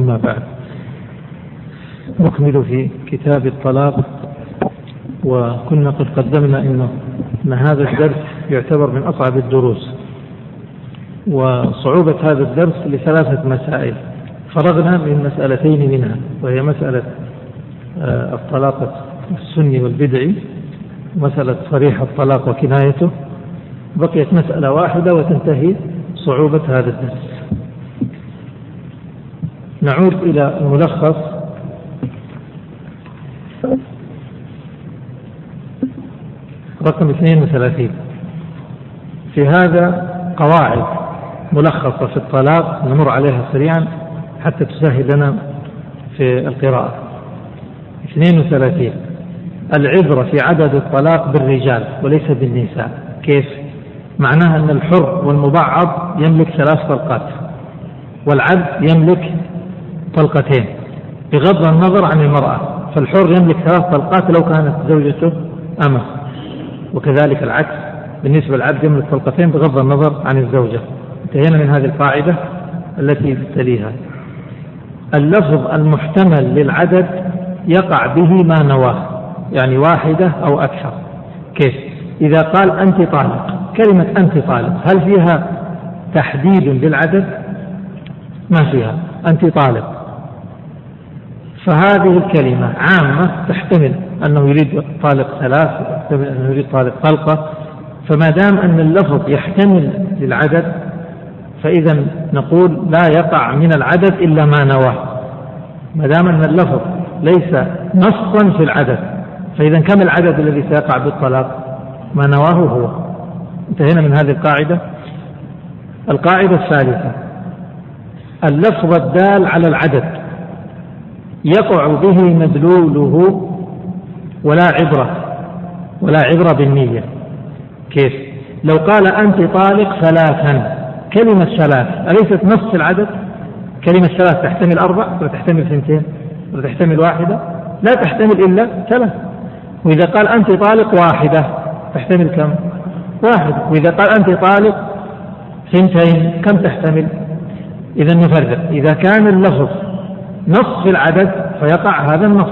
أما بعد. نكمل في كتاب الطلاق وكنا قد قدمنا انه إن هذا الدرس يعتبر من أصعب الدروس وصعوبة هذا الدرس لثلاثة مسائل. فرغنا من مسألتين منها وهي مسألة آه، الطلاق السني والبدعي مسألة صريح الطلاق وكنايته. بقيت مسألة واحدة وتنتهي صعوبة هذا الدرس. نعود إلى الملخص. رقم 32 في هذا قواعد ملخصة في الطلاق نمر عليها سريعا حتى تسهل لنا في القراءة. 32 العبرة في عدد الطلاق بالرجال وليس بالنساء. كيف؟ معناها أن الحر والمبعض يملك ثلاث طلقات والعبد يملك طلقتين بغض النظر عن المرأة. فالحر يملك ثلاث طلقات لو كانت زوجته أمة. وكذلك العكس بالنسبة للعبد يملك طلقتين بغض النظر عن الزوجة. انتهينا من هذه القاعدة التي تليها. اللفظ المحتمل للعدد يقع به ما نواه يعني واحدة أو أكثر. كيف؟ إذا قال أنت طالق كلمة أنت طالق هل فيها تحديد للعدد؟ ما فيها. أنت طالق. فهذه الكلمة عامة تحتمل أنه يريد طالق ثلاث وتحتمل أنه يريد طالق طلقة. فما دام أن اللفظ يحتمل للعدد فإذا نقول لا يقع من العدد إلا ما نواه. ما دام أن اللفظ ليس نصا في العدد فإذا كم العدد الذي سيقع بالطلاق؟ ما نواه هو. انتهينا من هذه القاعدة. القاعدة الثالثة اللفظ الدال على العدد. يقع به مدلوله ولا عبرة ولا عبرة بالنية. كيف؟ لو قال أنت طالق ثلاثا كلمة ثلاث أليست نص العدد؟ كلمة ثلاث تحتمل أربع ولا تحتمل اثنتين ولا تحتمل واحدة؟ لا تحتمل إلا ثلاث. وإذا قال أنت طالق واحدة تحتمل كم؟ واحد. وإذا قال أنت طالق ثنتين كم تحتمل؟ إذا نفرق. إذا كان اللفظ نص في العدد فيقع هذا النص.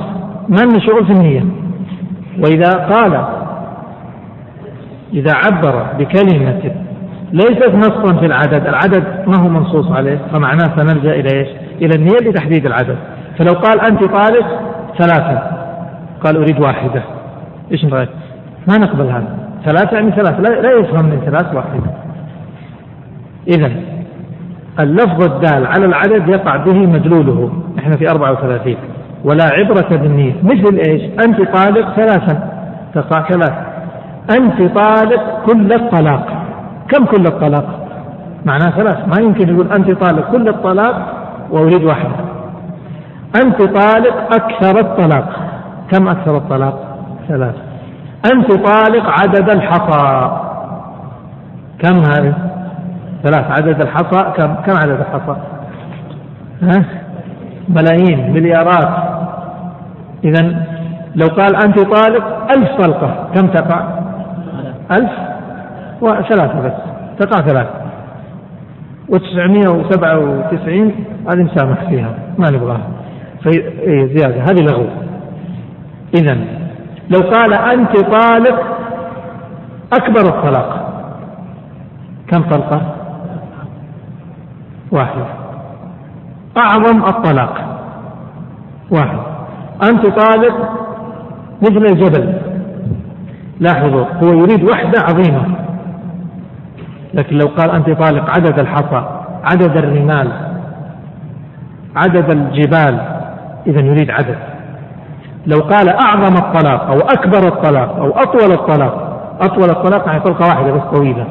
ما شغل في النية؟ وإذا قال إذا عبر بكلمة ليست نصا في العدد العدد ما هو منصوص عليه فمعناه سنلجأ إلى إيش؟ إلى النية لتحديد العدد. فلو قال أنت طالق ثلاثة قال أريد واحدة. إيش رأيك؟ ما نقبل هذا. ثلاثة يعني ثلاثة لا, لا يفهم من ثلاث واحدة. إذا اللفظ الدال على العدد يقع به مدلوله. إحنا في 34 ولا عبرة بالنية. مثل إيش؟ أنت طالق ثلاثا. تقع ثلاث. أنت طالق كل الطلاق. كم كل الطلاق؟ معناه ثلاث. ما يمكن يقول أنت طالق كل الطلاق وأريد واحدة. أنت طالق أكثر الطلاق. كم أكثر الطلاق؟ ثلاث. أنت طالق عدد الحصى. كم هذه؟ ثلاث عدد الحصى كم؟ كم عدد الحصى؟ ها؟ ملايين مليارات. إذا لو قال أنت طالق ألف طلقة. كم تقع؟ ألف؟ وثلاثة بس. تقع ثلاثة. وتسعمائة وسبعة وتسعين هذه نسامح فيها. ما نبغاها. في إيه زيادة. هذه لغو. إذا لو قال أنت طالق أكبر الطلاق. كم طلقة؟ واحد. أعظم الطلاق. واحد. أنت طالق مثل الجبل. لاحظوا هو يريد وحدة عظيمة. لكن لو قال أنت طالق عدد الحصى عدد الرمال عدد الجبال إذا يريد عدد. لو قال أعظم الطلاق أو أكبر الطلاق أو أطول الطلاق أطول الطلاق يعني طلقة واحدة بس طويلة.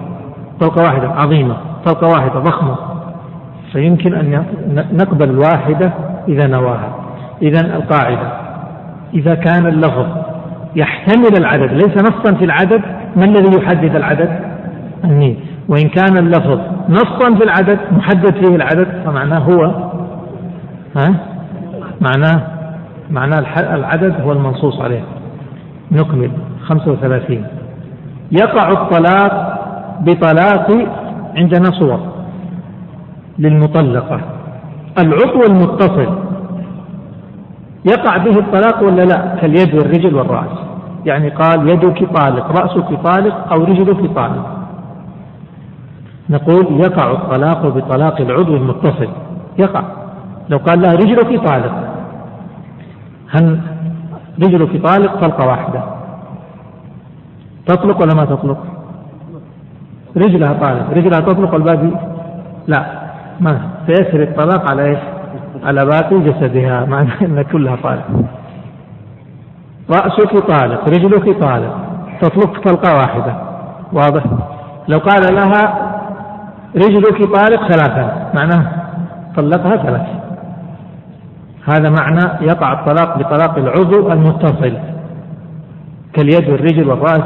طلقة واحدة عظيمة طلقة واحدة ضخمة. فيمكن أن نقبل الواحدة إذا نواها. إذا القاعدة. إذا كان اللفظ يحتمل العدد ليس نصا في العدد ما الذي يحدد العدد؟ النية. وإن كان اللفظ نصا في العدد محدد فيه العدد فمعناه هو ها؟ معناه معناه العدد هو المنصوص عليه. نكمل. 35 يقع الطلاق بطلاق عندنا صور. للمطلقة. العضو المتصل. يقع به الطلاق ولا لا؟ كاليد والرجل والرأس. يعني قال يدك طالق رأسك طالق أو رجلك طالق. نقول يقع الطلاق بطلاق العضو المتصل. يقع. لو قال لها رجلك طالق. هل رجلك طالق؟ طلقة واحدة. تطلق ولا ما تطلق؟ رجلها طالق. رجلها تطلق والباقي لا. ما سيسري الطلاق على إيش؟ على باقي جسدها معنى إن كلها طالق. رأسك طالق رجلك طالق تطلق طلقة واحدة. واضح؟ لو قال لها رجلك طالق ثلاثا معناه طلقها ثلاث. هذا معنى يقع الطلاق بطلاق العضو المتصل كاليد والرجل والرأس.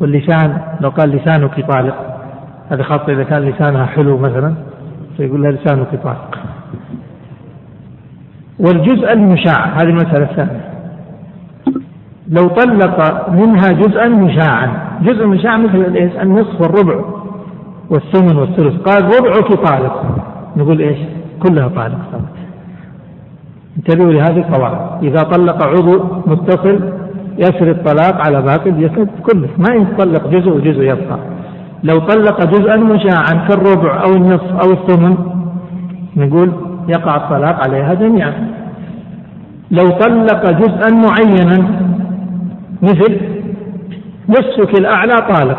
واللسان لو قال لسانك طالق. هذا خاصة إذا كان لسانها حلو مثلا فيقول لها لسانك طالق والجزء المشاع هذه المسألة الثانية لو طلق منها جزءا مشاعا جزء مشاع مثل إيش النصف والربع والثمن والثلث. قال ربعك طالق. نقول إيش؟ كلها طالق. صارت انتبهوا لهذه القواعد. إذا طلق عضو متصل يسري الطلاق على باقي الجسد كله. ما يطلق جزء وجزء يبقى. لو طلق جزءا مشاعا كالربع أو النصف أو الثمن نقول يقع الطلاق عليها جميعا. لو طلق جزءا معينا مثل نصفك الأعلى طالق.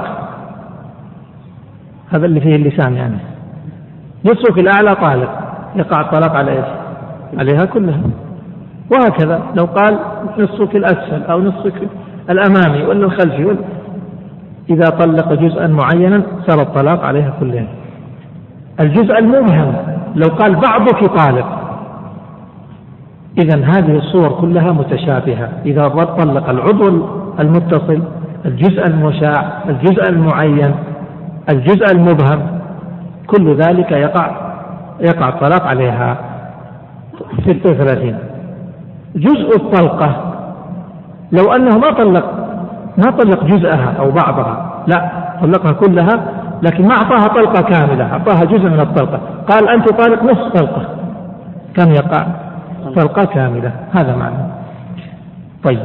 هذا اللي فيه اللسان يعني. نصفك الأعلى طالق يقع الطلاق على إيش؟ عليها كلها. وهكذا لو قال نصفك الأسفل أو نصفك الأمامي ولا الخلفي ولا إذا طلق جزءا معينا صار الطلاق عليها كلها الجزء المبهم لو قال بعضك طالق إذا هذه الصور كلها متشابهة. إذا طلق العضو المتصل الجزء المشاع الجزء المعين الجزء المبهم كل ذلك يقع يقع الطلاق عليها 36 جزء الطلقة لو أنه ما طلق ما طلق جزءها أو بعضها لا طلقها كلها لكن ما أعطاها طلقة كاملة أعطاها جزء من الطلقة. قال أنت طالق نصف طلقة. كم يقع؟ طلقة كاملة هذا معنى. طيب.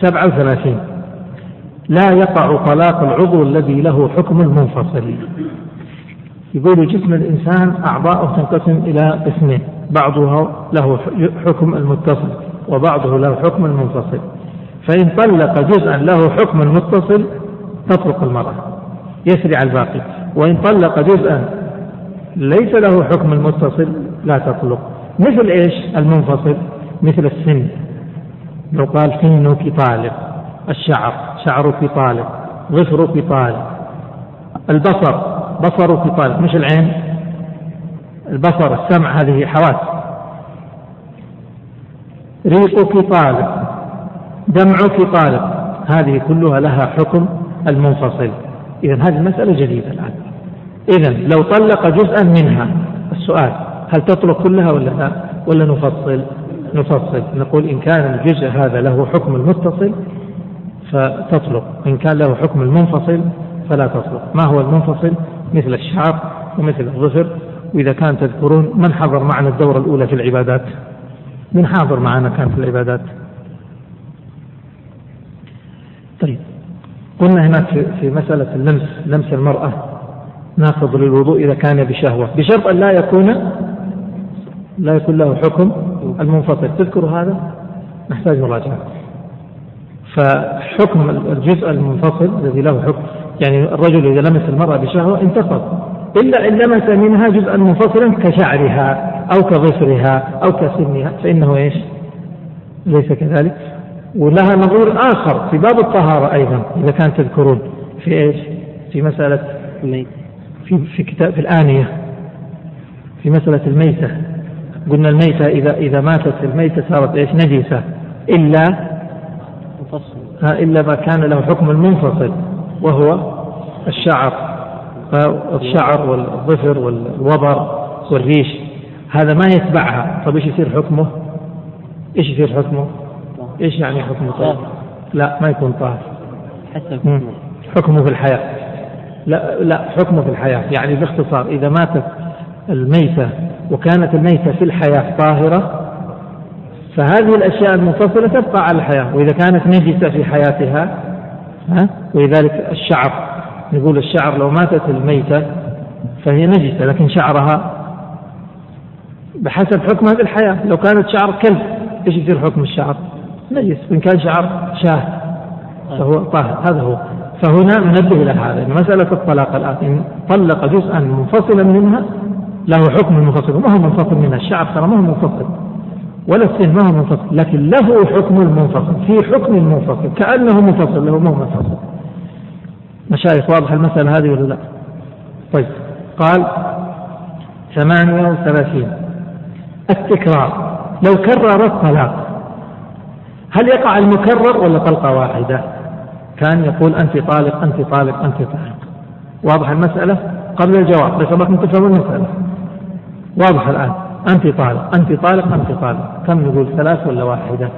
سبعة وثلاثين. لا يقع طلاق العضو الذي له حكم المنفصل يقول جسم الإنسان أعضاؤه تنقسم إلى قسمين بعضها له حكم المتصل وبعضه له حكم المنفصل. فإن طلق جزءا له حكم المتصل تطلق المرأة. يسرع الباقي. وإن طلق جزءا ليس له حكم المتصل لا تطلق. مثل إيش؟ المنفصل. مثل السن. لو قال سنك طالق. الشعر. شعرك طالق. ظفرك طالق. البصر. بصرك طالق. مش العين؟ البصر السمع هذه حواس. ريقك طالق. دمعك طالق هذه كلها لها حكم المنفصل. إذا هذه المسألة جديدة الآن. إذا لو طلق جزءا منها السؤال هل تطلق كلها ولا لا؟ ولا نفصل؟ نفصل. نقول إن كان الجزء هذا له حكم المتصل فتطلق. إن كان له حكم المنفصل فلا تطلق. ما هو المنفصل؟ مثل الشعر ومثل الظفر. وإذا كان تذكرون من حضر معنا الدورة الأولى في العبادات؟ من حاضر معنا كان في العبادات؟ طيب قلنا هناك في مسألة اللمس لمس المرأة. ناقض للوضوء إذا كان بشهوة. بشرط أن لا يكون لا يكون له حكم المنفصل. تذكر هذا؟ نحتاج مراجعة. فحكم الجزء المنفصل الذي له حكم يعني الرجل إذا لمس المرأة بشهوة انتقض إلا إن لمس منها جزءا منفصلا كشعرها أو كظفرها أو كسنها فإنه إيش؟ ليس كذلك. ولها نظير آخر في باب الطهارة أيضا إذا كان تذكرون في إيش؟ في مسألة في في كتاب في الآنية في مسألة الميتة. قلنا الميتة إذا إذا ماتت الميتة صارت إيش؟ نجسة. إلا إلا ما كان له حكم المنفصل وهو الشعر. الشعر والظفر والوبر والريش هذا ما يتبعها. طيب إيش يصير حكمه؟ إيش يصير حكمه؟ إيش يعني حكمه طيب؟ لا ما يكون طاهر. حكمه. في الحياة. لا لا حكمه في الحياة. يعني باختصار إذا ماتت الميتة وكانت الميتة في الحياة طاهرة فهذه الأشياء المنفصلة تبقى على الحياة. وإذا كانت نجسة في حياتها ها ولذلك الشعر نقول الشعر لو ماتت الميتة فهي نجسة لكن شعرها بحسب حكمها في الحياة. لو كانت شعر كلب إيش يصير حكم الشعر؟ نجس وإن كان شعر شاه فهو طاهر هذا هو. فهنا ننبه إلى هذا مسألة الطلاق الآن إن طلق جزءا منفصلا منها له حكم المنفصل ما هو منفصل منها؟ الشعر ترى ما هو منفصل ولا السن ما هو منفصل لكن له حكم المنفصل في حكم المنفصل كأنه منفصل له ما هو منفصل. مشايخ واضح المسألة هذه ولا لا؟ طيب قال ثمانية وثلاثين. التكرار لو كرر الطلاق هل يقع المكرر ولا طلقة واحدة؟ كان يقول أنت طالق أنت طالق أنت طالق. واضح المسألة؟ قبل الجواب بس أبغاكم تفهموا المسألة. واضح الآن. أنت طالق أنت طالق أنت طالق. كم نقول ثلاث ولا واحدة؟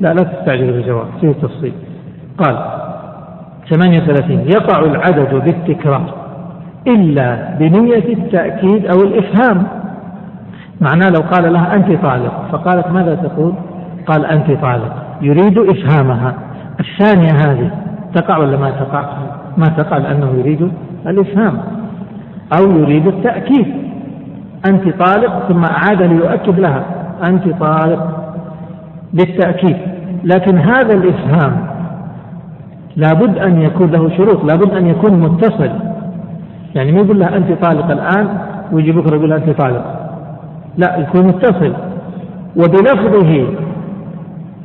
لا لا تستعجلوا بالجواب فيه تفصيل قال 38 يقع العدد بالتكرار إلا بنية التأكيد أو الإفهام. معناه لو قال لها أنت طالق فقالت ماذا تقول؟ قال أنت طالق يريد إفهامها. الثانية هذه تقع ولا ما تقع؟ ما تقع لأنه يريد الإفهام. أو يريد التأكيد. أنت طالق ثم أعاد ليؤكد لها. أنت طالق بالتأكيد. لكن هذا الإفهام لابد أن يكون له شروط لابد أن يكون متصل. يعني ما يقول لها أنت طالق الآن ويجي بكرة يقول أنت طالق. لا يكون متصل. وبلفظه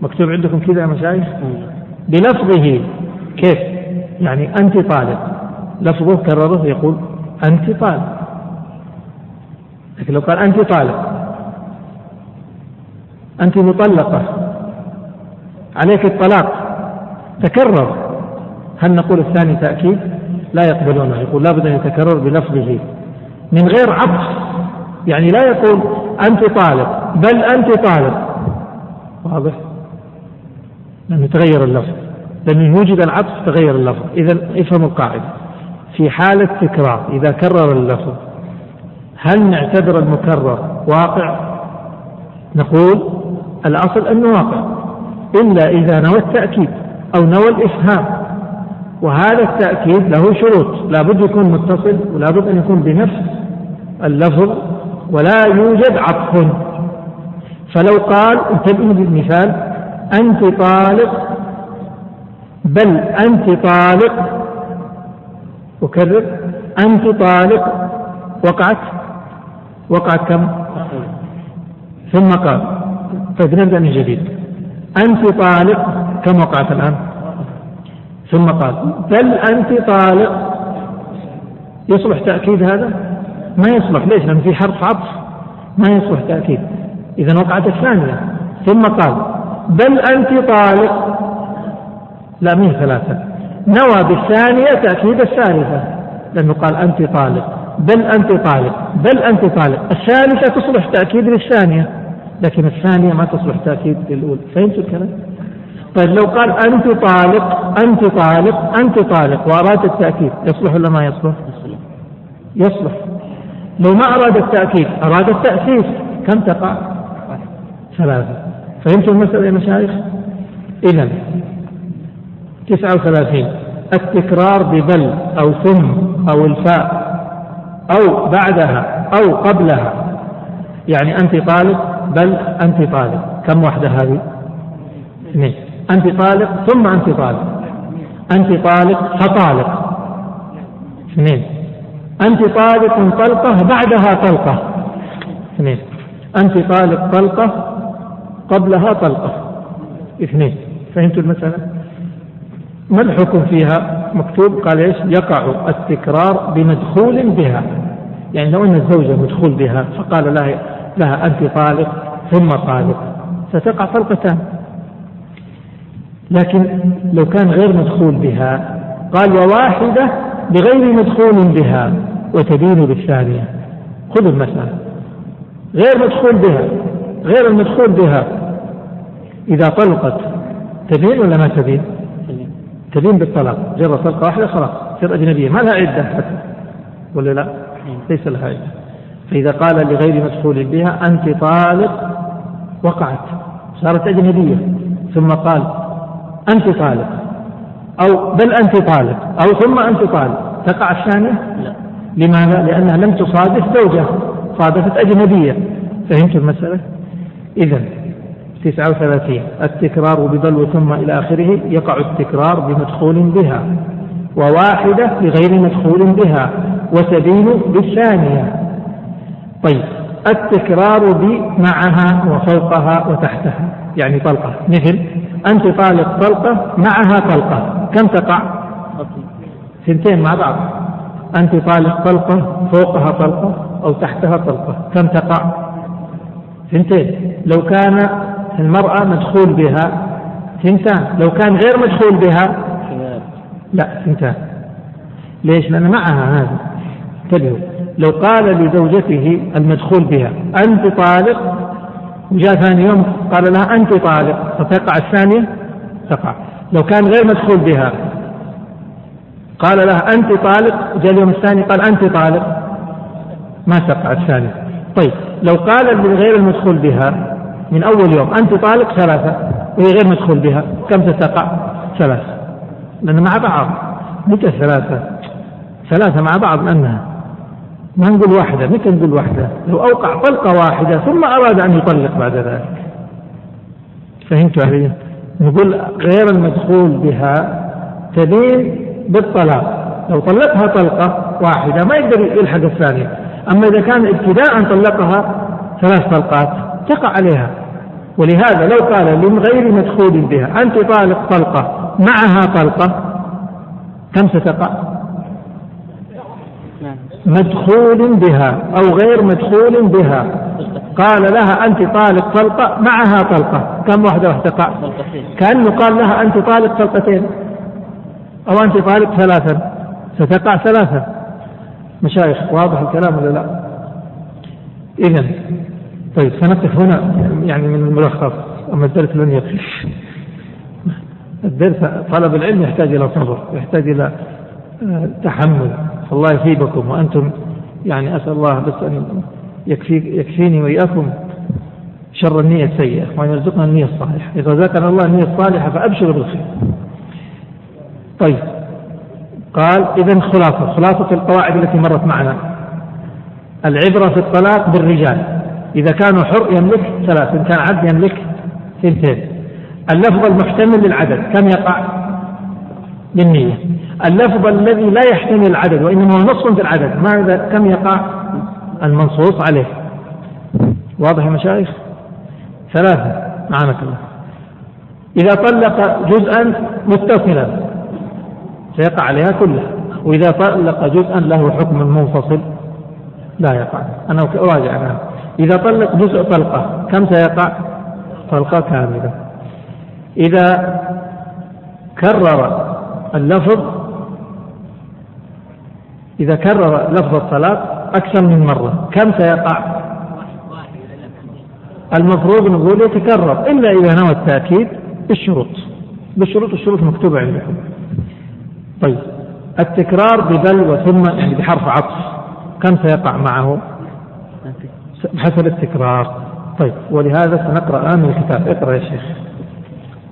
مكتوب عندكم كذا يا مشايخ؟ بلفظه كيف؟ يعني أنت طالق لفظه كرره يقول أنت طالق لكن لو قال أنت طالق أنت مطلقة. عليك الطلاق. تكرر. هل نقول الثاني تأكيد؟ لا يقبلونه. يقول لابد أن يتكرر بلفظه. من غير عطف. يعني لا يقول أنت طالق بل أنت طالق واضح؟ لأنه تغير اللفظ. لأنه يوجد العطف تغير اللفظ. إذا افهموا القاعدة. في حالة تكرار إذا كرر اللفظ هل نعتبر المكرر واقع؟ نقول الأصل أنه واقع. إلا إذا نوى التأكيد أو نوى الإفهام. وهذا التأكيد له شروط. لا بد يكون متصل ولا بد أن يكون بنفس اللفظ ولا يوجد عطف. فلو قال انتبهوا بالمثال أنت طالق بل أنت طالق. أكرر أنت طالق. وقعت؟ وقعت كم؟ ثم قال طيب نبدأ من جديد. أنت طالق كم وقعت الآن؟ ثم قال بل أنت طالق. يصلح تأكيد هذا؟ ما يصلح. ليش؟ لأن في حرف عطف. ما يصلح تأكيد. إذا وقعت الثانية. ثم قال بل أنت طالق. لا مين ثلاثة؟ نوى بالثانية تأكيد الثالثة لأنه قال أنت طالق. بل أنت طالق. بل أنت طالق. الثالثة تصلح تأكيد للثانية. لكن الثانية ما تصلح تأكيد للأولى. فهمتوا الكلام؟ طيب لو قال أنت طالق أنت طالق أنت طالق وأراد التأكيد يصلح ولا ما يصلح؟ يصلح. لو ما أراد التأكيد أراد التأسيس. كم تقع؟ ثلاثة. فهمتوا المسألة يا مشايخ؟ إذا تسعة وثلاثين. التكرار ببل أو ثم أو الفاء أو بعدها أو قبلها. يعني أنت طالب بل أنت طالب كم وحدة هذه؟ اثنين. أنت طالق ثم أنت طالق. أنت طالق فطالق. اثنين. أنت طالق طلقة بعدها طلقة. اثنين. أنت طالق طلقة قبلها طلقة. اثنين. فهمتوا المسألة؟ ما الحكم فيها؟ مكتوب قال إيش؟ يقع التكرار بمدخول بها. يعني لو أن الزوجة مدخول بها فقال لها لها أنت طالق ثم طالق. ستقع طلقتان. لكن لو كان غير مدخول بها قال وواحدة بغير مدخول بها وتدين بالثانية. خذوا المسألة. غير مدخول بها. غير المدخول بها. إذا طلقت تدين ولا ما تدين؟ تدين بالطلاق. جرى طلقة واحدة خلاص تصير أجنبية. ما لها عدة حتى. ولا لا؟ ليس لها عدة. فإذا قال لغير مدخول بها أنت طالق وقعت. صارت أجنبية. ثم قال أنت طالق. أو بل أنت طالق. أو ثم أنت طالق. تقع الثانية؟ لا. لماذا؟ لأنها لم تصادف زوجة صادفت أجنبية. فهمت المسألة؟ إذا تسعة وثلاثين. التكرار ببلو ثم إلى آخره يقع التكرار بمدخول بها وواحدة بغير مدخول بها وتبين بالثانية. طيب التكرار بمعها وفوقها وتحتها يعني طلقة. مثل أنت طالق طلقة معها طلقة. كم تقع؟ ثنتين مع بعض. أنت طالق طلقة فوقها طلقة أو تحتها طلقة. كم تقع؟ ثنتين لو كان المرأة مدخول بها ثنتان لو كان غير مدخول بها لا ثنتان ليش؟ لأن معها هذا. انتبهوا. لو قال لزوجته المدخول بها أنت طالق؟ وجاء ثاني يوم قال لها أنت طالق. فتقع الثانية؟ تقع. لو كان غير مدخول بها قال لها أنت طالق وجاء اليوم الثاني قال أنت طالق. ما تقع الثانية. طيب لو قال لغير المدخول بها من أول يوم أنت طالق ثلاثة وهي غير مدخول بها كم تتقع ثلاثة. لأن مع بعض متى ثلاثة؟ ثلاثة مع بعض لأنها ما نقول واحدة متى نقول واحدة؟ لو أوقع طلقة واحدة ثم أراد أن يطلق بعد ذلك. فهمت علي نقول غير المدخول بها تبين بالطلاق. لو طلقها طلقة واحدة ما يقدر يلحق الثانية. أما إذا كان ابتداء طلقها ثلاث طلقات تقع عليها. ولهذا لو قال من غير مدخول بها أنت طالق طلقة معها طلقة كم ستقع؟ مدخول بها أو غير مدخول بها. قال لها أنت طالق طلقة معها طلقة. كم واحدة تقع؟ كأنه قال لها أنت طالق طلقتين. أو أنت طالق ثلاثا. ستقع ثلاثا. مشايخ واضح الكلام ولا لا؟ إذا طيب سنقف هنا يعني من الملخص. أما الدرس لن يكفي. الدرس طلب العلم يحتاج إلى صبر يحتاج إلى آه، تحمل. الله يثيبكم وأنتم يعني أسأل الله بس أن يكفي يكفيني وإياكم شر النية السيئة. وأن يرزقنا النية الصالحة. إذا ذكر الله النية الصالحة فأبشر بالخير. طيب قال إذا خلاصة خلاصة القواعد التي مرت معنا. العبرة في الطلاق بالرجال. إذا كانوا حر يملك ثلاث إن كان عبد يملك اثنتين اللفظ المحتمل للعدد كم يقع؟ بالنية. اللفظ الذي لا يحتمل العدد وإنما هو نص في العدد. ماذا؟ كم يقع؟ المنصوص عليه. واضح يا مشايخ؟ ثلاثة. معانك الله. إذا طلق جزءا متصلا. سيقع عليها كلها. وإذا طلق جزءا له حكم منفصل لا يقع. أنا أراجع الآن إذا طلق جزء طلقة كم سيقع؟ طلقة كاملة. إذا كرر اللفظ إذا كرر لفظ الطلاق أكثر من مرة. كم سيقع؟ المفروض نقول يتكرر. إلا إذا نوى التأكيد بالشروط. بالشروط الشروط مكتوبة عندكم. طيب. التكرار ببل وثم يعني بحرف عطف. كم سيقع معه؟ بحسب التكرار. طيب. ولهذا سنقرأ الآن الكتاب. اقرأ يا شيخ.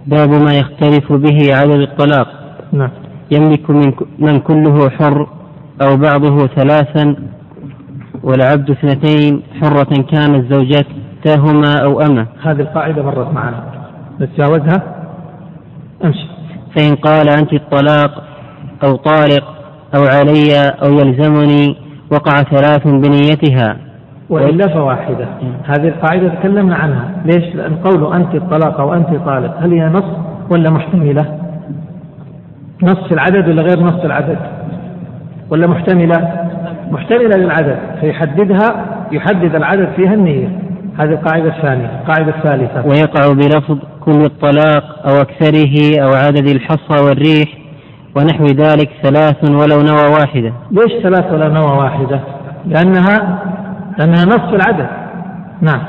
باب ما يختلف به عدد الطلاق. نعم. يملك من, من كله حر أو بعضه ثلاثا والعبد اثنتين حرة كانت زوجتهما أو أمة. هذه القاعدة مرت معنا. نتجاوزها؟ أمشي. فإن قال أنت الطلاق أو طارق أو علي أو يلزمني وقع ثلاث بنيتها. وإلا فواحدة. هذه القاعدة تكلمنا عنها. ليش؟ لأن قوله أنت الطلاق أو أنت طالق هل هي نص ولا محتملة؟ نص العدد ولا غير نص العدد؟ ولا محتملة؟ محتملة للعدد فيحددها يحدد العدد فيها النية. هذه القاعدة الثانية القاعدة الثالثة. ويقع بلفظ كل الطلاق أو أكثره أو عدد الحصى والريح ونحو ذلك ثلاث ولو نوى واحدة. ليش ثلاث ولو نوى واحدة؟ لأنها لأنها نص العدد. نعم.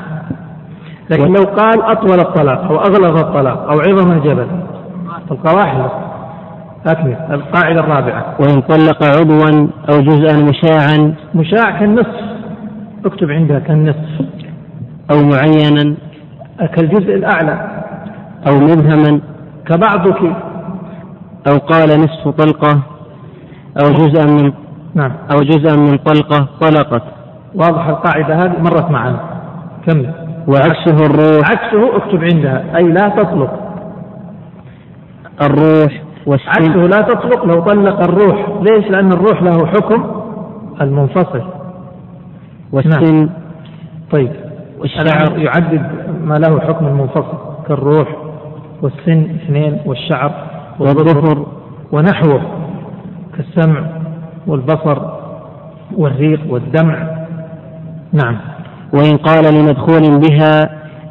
لكن لو قال أطول الطلاق أو أغلظ الطلاق أو عظم الجبل تلقى واحدة. أكمل. القاعدة الرابعة. وإن طلق عضوا أو جزءا مشاعا مشاع كالنصف. اكتب عندها كالنصف. أو معينا كالجزء الأعلى. أو مبهما. كبعضك. أو قال نصف طلقة أو جزءا من نعم. أو جزءا من طلقة طلقت. واضح القاعدة هذه مرت معنا. كمل. وعكسه الروح. عكسه اكتب عندها أي لا تطلق. الروح والسن. عكسه لا تطلق لو طلق الروح. ليش؟ لأن الروح له حكم المنفصل. والسن. طيب. والشعر. يعدد ما له حكم المنفصل كالروح والسن اثنين والشعر والظفر ونحوه كالسمع والبصر والريق والدمع. نعم. وإن قال لمدخول بها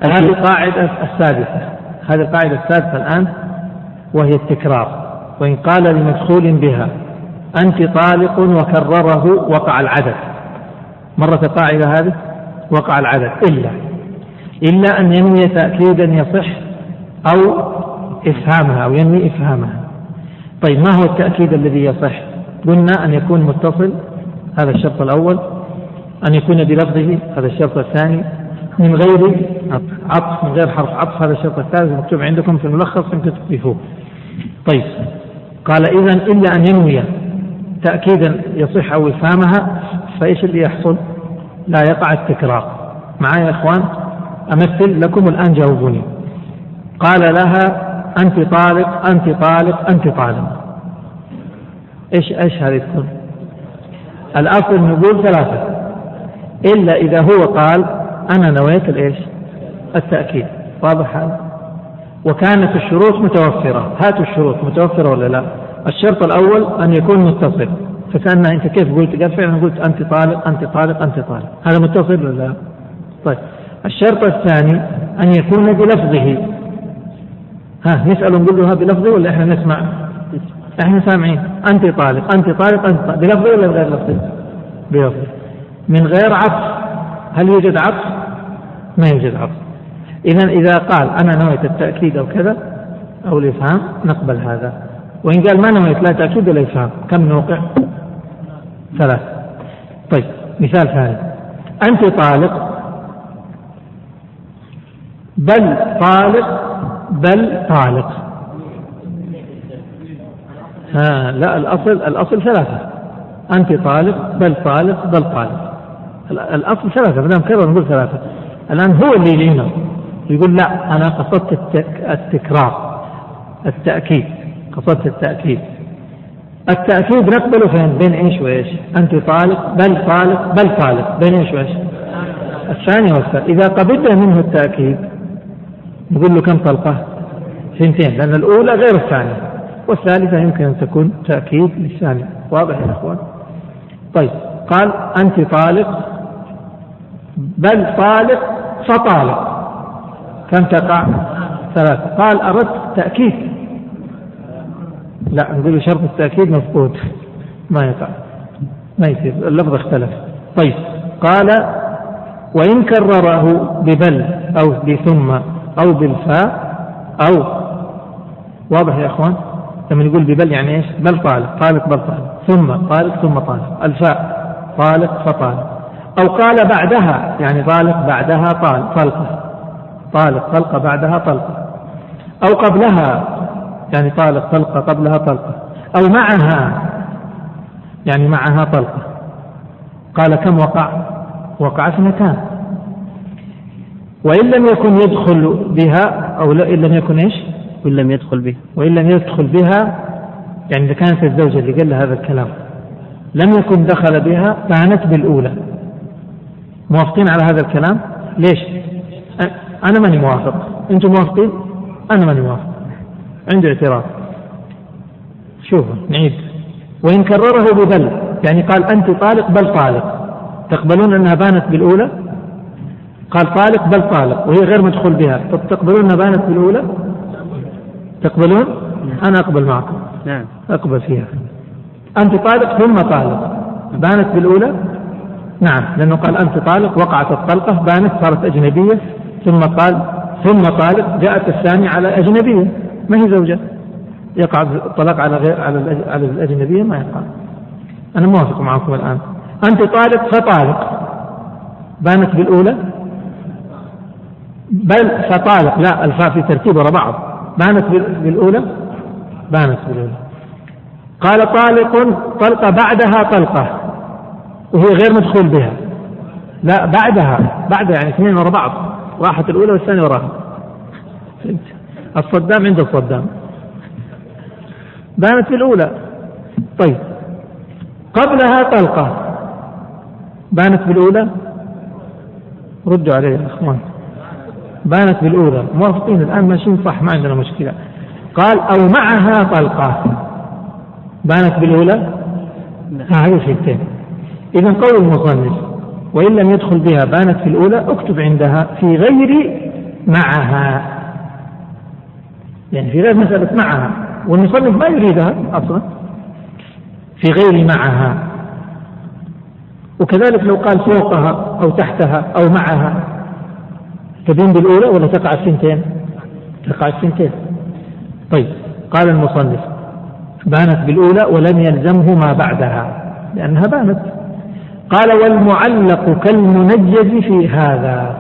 هذه القاعدة السادسة. هذه القاعدة السادسة الآن وهي التكرار. وإن قال لمدخول بها أنت طالق وكرره وقع العدد. مرت القاعدة هذه؟ وقع العدد. إلا. إلا أن ينوي تأكيدا يصح أو إفهامها أو ينوي إفهامها. طيب ما هو التأكيد الذي يصح؟ قلنا أن يكون متصل هذا الشرط الأول. أن يكون بلفظه هذا الشرط الثاني. من غير عطف من غير حرف عطف هذا الشرط الثالث مكتوب عندكم في الملخص يمكن تكتبوه طيب قال إذا إلا أن ينوي تأكيدا يصح أو إفهامها فإيش اللي يحصل؟ لا يقع التكرار. معايا يا إخوان أمثل لكم الآن جاوبوني. قال لها أنت طالق أنت طالق أنت طالق إيش إيش هذه تكون؟ الأصل نقول ثلاثة إلا إذا هو قال أنا نويت الإيش؟ التأكيد واضح هذا؟ وكانت الشروط متوفرة هاتوا الشروط متوفرة ولا لا؟ الشرط الأول أن يكون متصل فكأن أنت كيف قلت؟ قال فعلا قلت أنت طالق أنت طالق أنت طالق هذا متصل ولا لا؟ طيب الشرط الثاني أن يكون بلفظه ها نسأل نقول له بلفظه ولا إحنا نسمع؟ إحنا سامعين أنت طالق أنت طالق أنت طالق بلفظه ولا بغير لفظه؟ بلفظه من غير عطف هل يوجد عطف؟ ما يوجد عطف إذا إذا قال أنا نويت التأكيد أو كذا أو الإفهام نقبل هذا وإن قال ما نويت لا تأكيد ولا إفهام كم نوقع؟ ثلاث طيب مثال ثاني أنت طالق بل طالق بل طالق ها لا الأصل الأصل ثلاثة. أنت طالق بل طالق بل طالق الأصل ثلاثة ما كرر نقول ثلاثة. الآن هو اللي يلينا يقول لا أنا قصدت التكرار التأكيد. قصدت التأكيد. التأكيد نقبله فين؟ بين إيش وإيش؟ أنت طالق بل طالق بل طالق بين إيش وإيش؟ الثاني والثالث. إذا قبلنا منه التأكيد نقول له كم طلقة؟ ثنتين لأن الأولى غير الثانية والثالثة يمكن أن تكون تأكيد للثانية. واضح يا أخوان؟ طيب قال أنت طالق بل طالق فطالق. كم تقع؟ ثلاثة. قال أردت تأكيد. لا نقول شرط التأكيد مفقود. ما يقع. ما يصير. اللفظ اختلف. طيب قال وإن كرره ببل أو بثم أو بالفاء أو واضح يا إخوان؟ لما نقول ببل يعني إيش؟ بل طالق طالق بل طالق. ثم طالق ثم طالق. الفاء طالق فطالق. أو قال بعدها يعني طالق بعدها طال طلقة. طالق طلقة بعدها طلقة. أو قبلها يعني طالق طلقة قبلها طلقة. أو معها يعني معها طلقة. قال كم وقع؟ وقع اثنتان. وإن لم يكن يدخل بها أو إن لم يكن إيش؟ وإن لم يدخل بها. وإن لم يدخل بها يعني إذا كانت الزوجة اللي قال هذا الكلام لم يكن دخل بها بانت بالأولى. موافقين على هذا الكلام؟ ليش؟ أنا ماني موافق. أنتم موافقين؟ أنا ماني موافق. عندي اعتراض. شوفوا نعيد. وإن كرره ببل يعني قال أنت طالق بل طالق. تقبلون أنها بانت بالأولى؟ قال طالق بل طالق وهي غير مدخول بها. تقبلون أنها بانت بالأولى تقبلون؟ أنا أقبل معكم. نعم. أقبل فيها. أنت طالق ثم طالق. بانت بالأولى؟ نعم لأنه قال أنت طالق وقعت الطلقة بانت صارت أجنبية ثم قال ثم طالق جاءت الثانية على أجنبية. ما هي زوجة؟ يقع الطلاق على غير على على الأجنبية؟ ما يقع. أنا موافق معكم الآن. أنت طالق فطالق. بانت بالأولى؟ بل فطالق لا الفاء في ترتيب وراء بعض. بانت بالأولى؟ بانت بالأولى. قال طالق طلقة بعدها طلقة. وهي غير مدخول بها. لا بعدها بعدها يعني اثنين وراء بعض. راحت الأولى والثانية وراها. الصدام عند الصدام. بانت في الأولى طيب. قبلها طلقة. بانت بالأولى؟ ردوا علي يا إخوان. بانت بالأولى. موافقين الآن ماشيين صح؟ ما عندنا مشكلة. قال أو معها طلقة. بانت بالأولى؟ هذه شيئين إذا قول المصنف وإن لم يدخل بها بانت في الأولى اكتب عندها في غير معها. يعني في غير مسألة معها. والمصنف ما يريدها أصلا. في غير معها. وكذلك لو قال فوقها أو تحتها أو معها. تبين بالأولى ولا تقع السنتين؟ تقع السنتين. طيب قال المصنف بانت بالأولى ولم يلزمه ما بعدها لأنها بانت. قال والمعلق كالمنجز في هذا.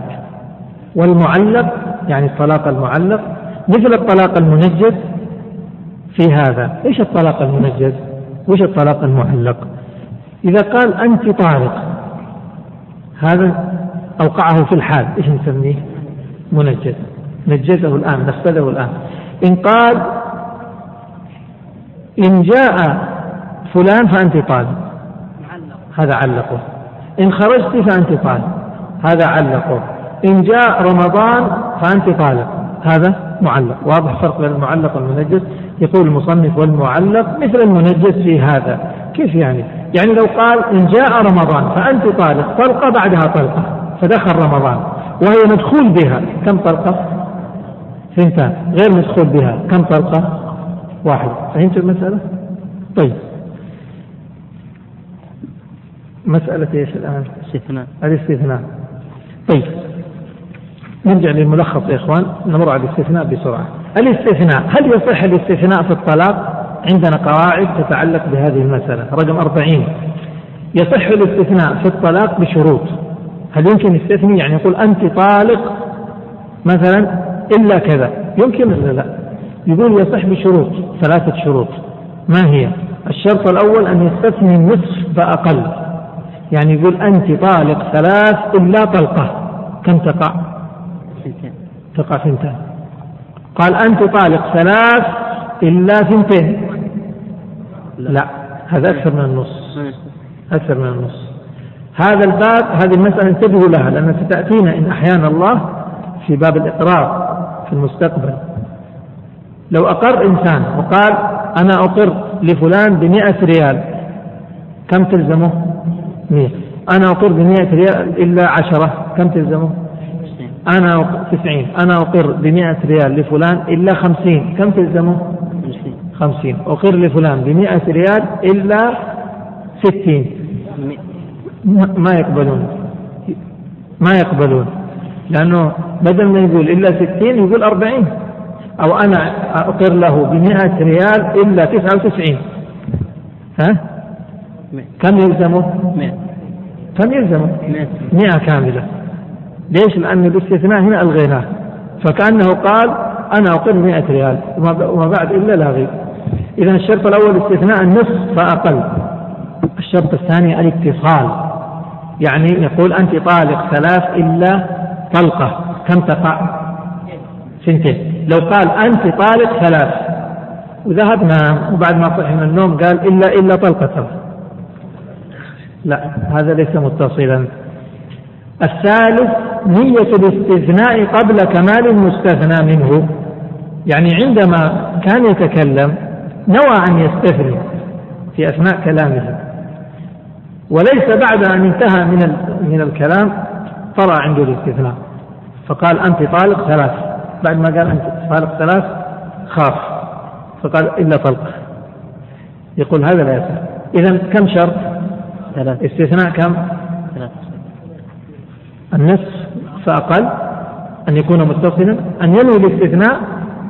والمعلق يعني الطلاق المعلق مثل الطلاق المنجز في هذا. إيش الطلاق المنجز وإيش الطلاق المعلق؟ إذا قال أنت طالق هذا أوقعه في الحال. إيش نسميه؟ منجز. نجزه الآن نفذه الآن. إن قال إن جاء فلان فأنت طالق هذا علقه. إن خرجت فأنت طالق هذا علقه. إن جاء رمضان فأنت طالق هذا معلق. واضح فرق بين المعلق والمنجز؟ يقول المصنف والمعلق مثل المنجز في هذا. كيف يعني؟ يعني لو قال إن جاء رمضان فأنت طالق طلقة بعدها طلقة فدخل رمضان. وهي مدخول بها. كم طلقة؟ ثنتان غير مدخول بها. كم طلقة؟ واحدة فهمت المسألة؟ طيب. مسألة إيش الآن؟ استثناء. الاستثناء. طيب. نرجع للملخص يا إخوان. نمر على الاستثناء بسرعة. الاستثناء. هل يصح الاستثناء في الطلاق؟ عندنا قواعد تتعلق بهذه المسألة. رقم أربعين. يصح الاستثناء في الطلاق بشروط. هل يمكن يستثني يعني يقول أنت طالق مثلا إلا كذا. يمكن ولا لا؟ يقول يصح بشروط ثلاثة شروط. ما هي؟ الشرط الأول أن يستثني النصف فأقل يعني يقول أنت طالق ثلاث إلا طلقة. كم تقع؟ تقع ثنتان قال أنت طالق ثلاث إلا ثنتين لا. هذا أكثر من النص أكثر من النص هذا الباب هذه المسألة انتبهوا لها لأنها ستأتينا إن أحيانا الله في باب الإقرار في المستقبل. لو أقر إنسان وقال أنا أقر لفلان بمئة ريال كم تلزمه؟ مئة. أنا أقر بمئة ريال إلا عشرة كم تلزمه؟ أنا تسعين. أنا أقر بمئة ريال لفلان إلا خمسين كم تلزمه؟ خمسين. أقر لفلان بمئة ريال إلا ستين. ما يقبلون. ما يقبلون. لأنه بدل ما يقول إلا ستين يقول أربعين. أو أنا أقر له بمئة ريال إلا تسعة وتسعين. ها؟ كم يلزمه؟ مئة. كم يلزمه؟ مئة. كاملة. ليش؟ لأن الاستثناء هنا ألغيناه. فكأنه قال أنا أقر مئة ريال وما بعد إلا لاغي إذا الشرط الأول استثناء النصف فأقل. الشرط الثاني الاتصال. يعني يقول أنت طالق ثلاث إلا طلقة. كم تقع؟ سنتين. لو قال أنت طالق ثلاث. وذهب نام وبعد ما صحي من النوم قال إلا إلا طلقة لا هذا ليس متصلا. الثالث نية الاستثناء قبل كمال المستثنى منه. يعني عندما كان يتكلم نوى أن يستثني في أثناء كلامه. وليس بعد أن انتهى من من الكلام طرأ عنده الاستثناء. فقال أنت طالق ثلاث. بعد ما قال أنت طالق ثلاث خاف. فقال إلا طلق يقول هذا لا يصح إذا كم شرط؟ ثلاث. استثناء كم؟ ثلاث. النصف فأقل. أن يكون متصلا. أن ينوي الاستثناء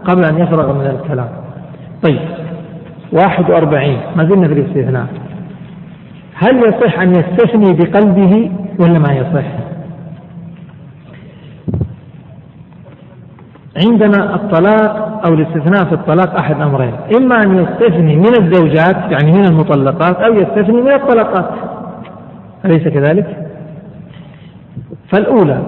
قبل أن يفرغ من الكلام. طيب. واحد وأربعين. ما زلنا في الاستثناء. هل يصح أن يستثني بقلبه ولا ما يصح؟ عندنا الطلاق أو الاستثناء في الطلاق أحد أمرين. إما أن يستثني من الزوجات يعني من المطلقات أو يستثني من الطلقات. أليس كذلك؟ فالأولى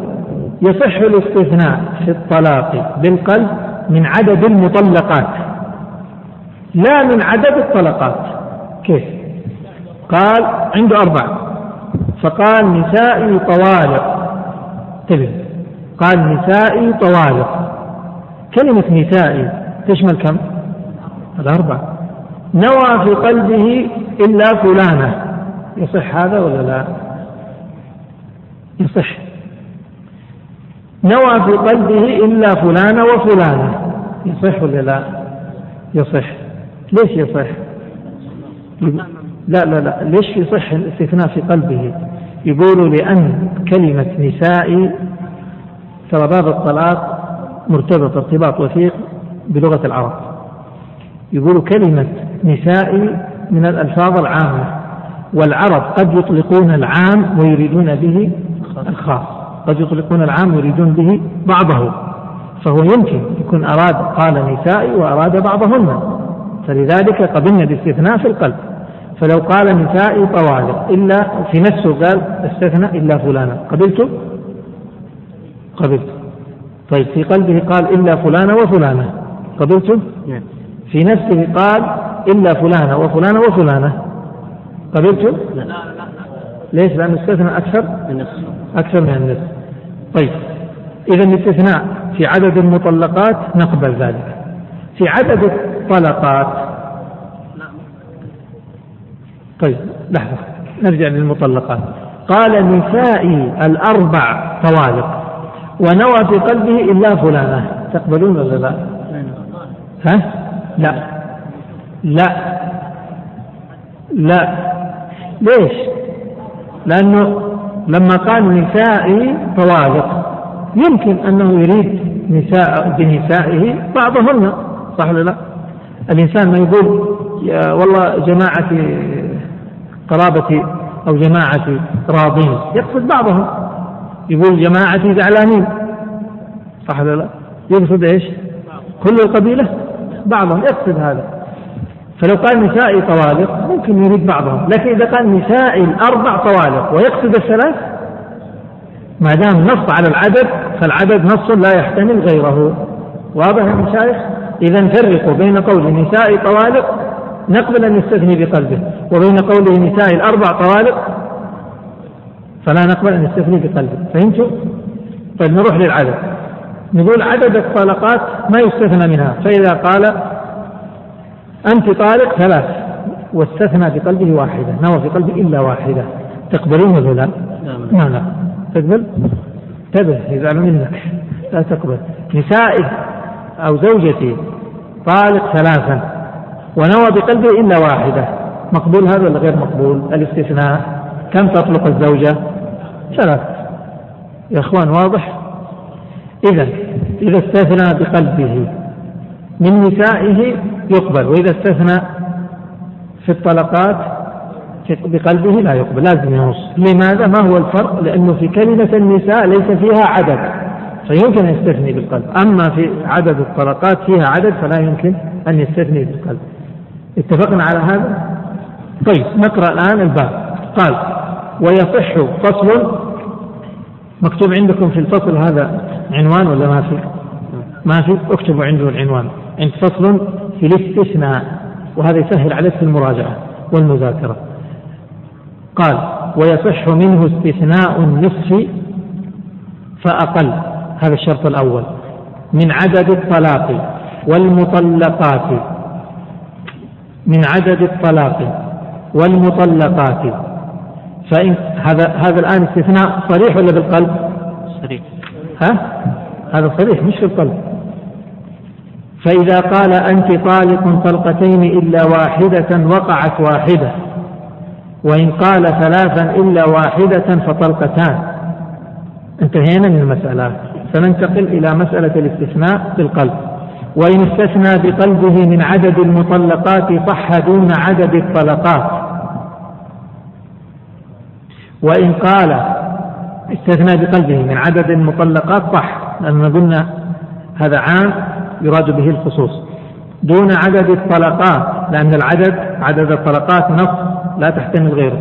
يصح الاستثناء في الطلاق بالقلب من عدد المطلقات لا من عدد الطلقات. كيف؟ قال عنده أربعة. فقال نسائي طوالق. انتبه. قال نسائي طوالق. كلمة نسائي تشمل كم؟ الأربع نوى في قلبه إلا فلانة. يصح هذا ولا لا؟ يصح. نوى في قلبه إلا فلانة وفلانة. يصح ولا لا؟ يصح. ليش يصح؟ لا لا لا. ليش يصح الاستثناء في قلبه؟ يقولوا لأن كلمة نسائي ترى باب الطلاق مرتبط ارتباط وثيق بلغة العرب. يقولوا كلمة نسائي من الألفاظ العامة والعرب قد يطلقون العام ويريدون به الخاص. قد يطلقون العام ويريدون به بعضه. فهو يمكن يكون أراد قال نسائي وأراد بعضهن. فلذلك قبلنا الاستثناء في القلب. فلو قال نسائي طوالق إلا في نفسه قال استثنى إلا فلانا. قبلته قبلت. طيب في قلبه قال إلا فلانة وفلانة قبلته نعم. في نفسه قال إلا فلانة وفلانة وفلانة قبلته لا ليش؟ لأنه استثنى أكثر؟ من أكثر من النصف. طيب إذا الاستثناء في عدد المطلقات نقبل ذلك. في عدد الطلقات طيب لحظة نرجع للمطلقات قال نسائي الأربع طوالق ونوى في قلبه إلا فلانة تقبلون ولا لا؟ ها؟ لا لا لا ليش؟ لأنه لما قال نسائي طوالق يمكن أنه يريد نساء بنسائه بعضهن صح ولا لا؟ الإنسان ما يقول يا والله جماعتي قرابتي أو جماعتي راضين. يقصد بعضهم. يقول جماعتي زعلانين. صح ولا لا؟ يقصد إيش؟ كل القبيلة؟ بعضهم يقصد هذا. فلو قال نسائي طوالق ممكن يريد بعضهم. لكن إذا قال نسائي الأربع طوالق ويقصد الثلاث ما دام نص على العدد فالعدد نص لا يحتمل غيره. واضح يا مشايخ؟ إذا نفرق بين قول نسائي طوالق نقبل أن يستثني بقلبه. وبين قوله نسائي الأربع طوالق فلا نقبل أن يستثني بقلبه. فهمتوا؟ طيب نروح للعدد. نقول عدد الطلقات ما يستثنى منها. فإذا قال أنت طالق ثلاث واستثنى بقلبه واحدة. نوى في قلبه إلا واحدة؟ تقبلون ولا لا؟ نعم. لا تقبل؟ انتبه يزعل منك لا تقبل. نسائي أو زوجتي طالق ثلاثا. ونوى بقلبه إلا واحدة. مقبول هذا ولا غير مقبول؟ الاستثناء. كم تطلق الزوجة؟ ثلاث. يا إخوان واضح؟ إذا إذا استثنى بقلبه من نسائه يقبل وإذا استثنى في الطلقات بقلبه لا يقبل لازم ينص. لماذا؟ ما هو الفرق؟ لأنه في كلمة النساء ليس فيها عدد فيمكن أن يستثني بالقلب. أما في عدد الطلقات فيها عدد فلا يمكن أن يستثني بالقلب. اتفقنا على هذا؟ طيب نقرأ الآن الباب. قال ويصح فصل مكتوب عندكم في الفصل هذا عنوان ولا ما في؟ ما في؟ اكتبوا عنده العنوان. عند فصل في الاستثناء وهذا يسهل عليك في المراجعة والمذاكرة. قال ويصح منه استثناء النصف فأقل هذا الشرط الأول من عدد الطلاق والمطلقات. من عدد الطلاق والمطلقات. فإن هذا هذا الآن استثناء صريح ولا بالقلب؟ صريح. ها؟ هذا صريح مش في القلب فإذا قال أنت طالق طلقتين إلا واحدة وقعت واحدة وإن قال ثلاثا إلا واحدة فطلقتان. انتهينا من المسألة. سننتقل إلى مسألة الاستثناء بالقلب. وإن استثنى بقلبه من عدد المطلقات صح دون عدد الطلقات. وإن قال استثنى بقلبه من عدد المطلقات صح لأننا قلنا هذا عام يراد به الخصوص. دون عدد الطلقات لأن العدد عدد الطلقات نص لا تحتمل غيره.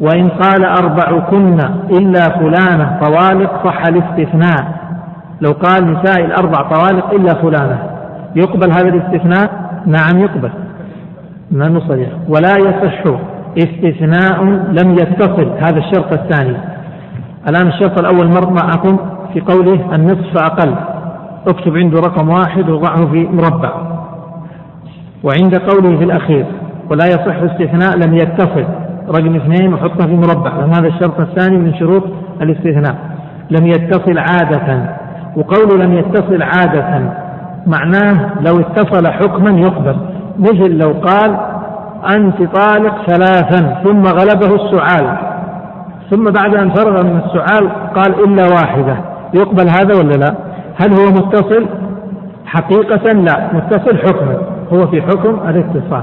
وإن قال أربع كن إلا فلانة طوالق صح الاستثناء. لو قال نساء الأربع طوالق إلا فلانة. يقبل هذا الاستثناء؟ نعم يقبل. ما صريح ولا يصح استثناء لم يتصل. هذا الشرط الثاني. الآن الشرط الأول مر معكم في قوله النصف فأقل اكتب عنده رقم واحد وضعه في مربع. وعند قوله في الأخير ولا يصح استثناء لم يتصل. رقم اثنين وحطه في مربع. لأن هذا الشرط الثاني من شروط الاستثناء. لم يتصل عادة. وقول لم يتصل عادة معناه لو اتصل حكما يقبل. مثل لو قال أنت طالق ثلاثا ثم غلبه السعال. ثم بعد أن فرغ من السعال قال إلا واحدة. يقبل هذا ولا لا؟ هل هو متصل؟ حقيقة لا. متصل حكما. هو في حكم الاتصال.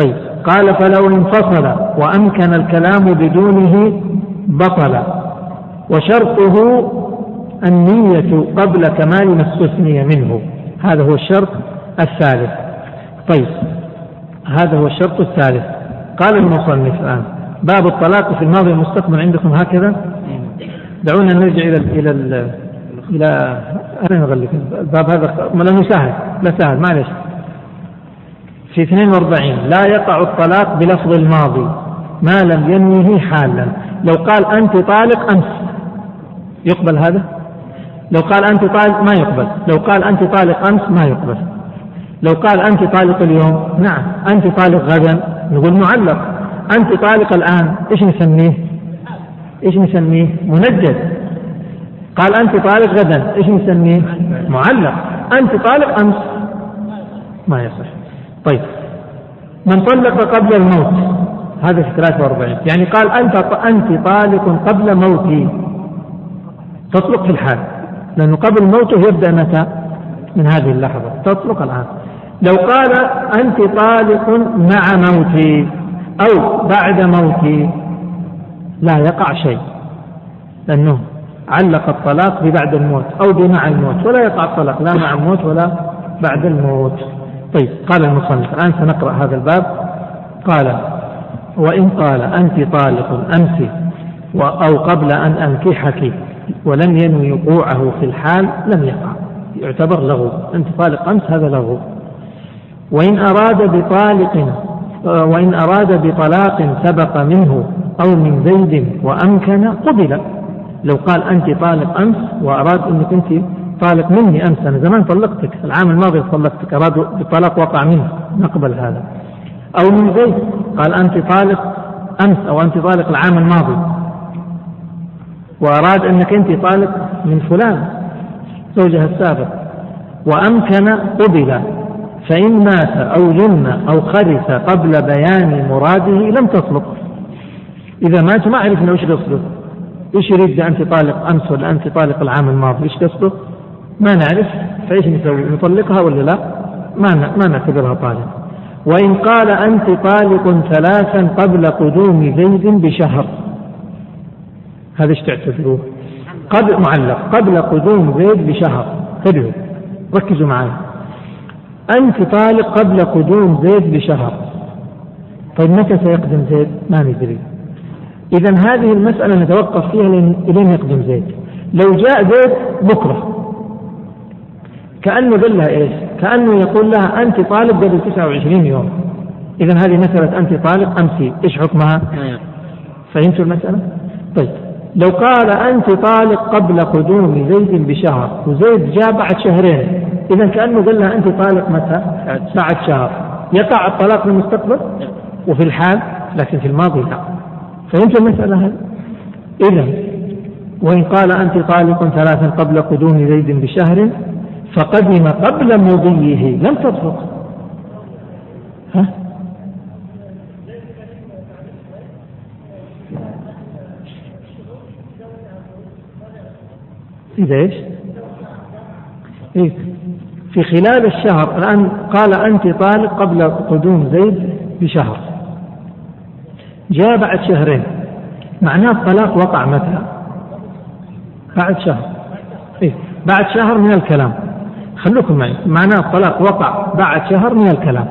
طيب. قال فلو انفصل وأمكن الكلام بدونه بطل. وشرطه النية قبل كمال ما استثني منه. هذا هو الشرط الثالث. طيب هذا هو الشرط الثالث. قال المصنف الآن باب الطلاق في الماضي والمستقبل عندكم هكذا؟ دعونا نرجع إلى إلى إلى, إلى أين نغلق الباب هذا لأنه سهل لا سهل معلش. في 42 لا يقع الطلاق بلفظ الماضي. ما لم ينوه حالا. لو قال أنت طالق أمس يقبل هذا؟ لو قال أنت طالق ما يقبل. لو قال أنت طالق أمس ما يقبل. لو قال أنت طالق اليوم نعم. أنت طالق غدا نقول معلق. أنت طالق الآن إيش نسميه؟ إيش نسميه؟ منجد. قال أنت طالق غدا إيش نسميه؟ معلق. أنت طالق أمس. ما يصح. طيب. من طلق قبل الموت. هذا في 43 يعني قال أنت أنت طالق قبل موتي. تطلق في الحال. لأنه قبل موته يبدأ متى؟ من هذه اللحظة. تطلق الآن. لو قال أنت طالق مع موتي أو بعد موتي لا يقع شيء. لأنه علق الطلاق ببعد الموت أو بمع الموت ولا يقع الطلاق لا مع الموت ولا بعد الموت. طيب قال المصنف الآن سنقرأ هذا الباب. قال وإن قال أنت طالق أمس أو قبل أن أنكحك ولم ينوي وقوعه في الحال لم يقع. يعتبر لغو أنت طالق أمس هذا لغو وإن أراد بطالق وإن أراد بطلاق سبق منه أو من زيد وأمكن قبل. لو قال أنت طالق أمس وأراد أنك أنت طالق مني أمس أنا زمان طلقتك. العام الماضي طلقتك. أراد بالطلاق وقع منه نقبل هذا. أو من زيد قال أنت طالق أمس أو أنت طالق العام الماضي. وأراد أنك أنت طالق من فلان زوجها السابق. وأمكن قبل فإن مات أو جن أو خرس قبل بيان مراده لم تطلق. إذا مات ما عرفنا وش قصده إيش يريد أنت طالق أمس ولا أنت طالق العام الماضي؟ إيش قصده ما نعرف. فإيش نسوي؟ نطلقها ولا لا؟ ما ما نعتبرها طالق. وإن قال أنت طالق ثلاثا قبل قدوم زيد بشهر. هذا إيش تعتبروه؟ قبل معلق قبل قدوم زيد بشهر. انتبهوا ركزوا معي أنت طالق قبل قدوم زيد بشهر. طيب متى سيقدم زيد؟ ما ندري. إذا هذه المسألة نتوقف فيها لين يقدم زيد. لو جاء زيد بكرة. كأنه قال لها إيش؟ كأنه يقول لها أنت طالق قبل 29 يوم. إذا هذه مسألة أنت طالق أمسي إيش حكمها؟ نعم. فهمتوا المسألة؟ طيب. لو قال أنت طالق قبل قدوم زيد بشهر وزيد جاء بعد شهرين إذا كأنه قال لها أنت طالق متى؟ بعد شهر يقع الطلاق في المستقبل وفي الحال لكن في الماضي لا فهمت المسألة هذه؟ إذا وإن قال أنت طالق ثلاثا قبل قدوم زيد بشهر فقدم قبل مضيه لم تطلق ها؟ إذا إيش؟ إيه؟ في خلال الشهر الآن قال أنت طالق قبل قدوم زيد بشهر. جاء بعد شهرين. معناه الطلاق وقع متى؟ بعد شهر. إيه؟ بعد شهر من الكلام. خلوكم معي. معناه الطلاق وقع بعد شهر من الكلام.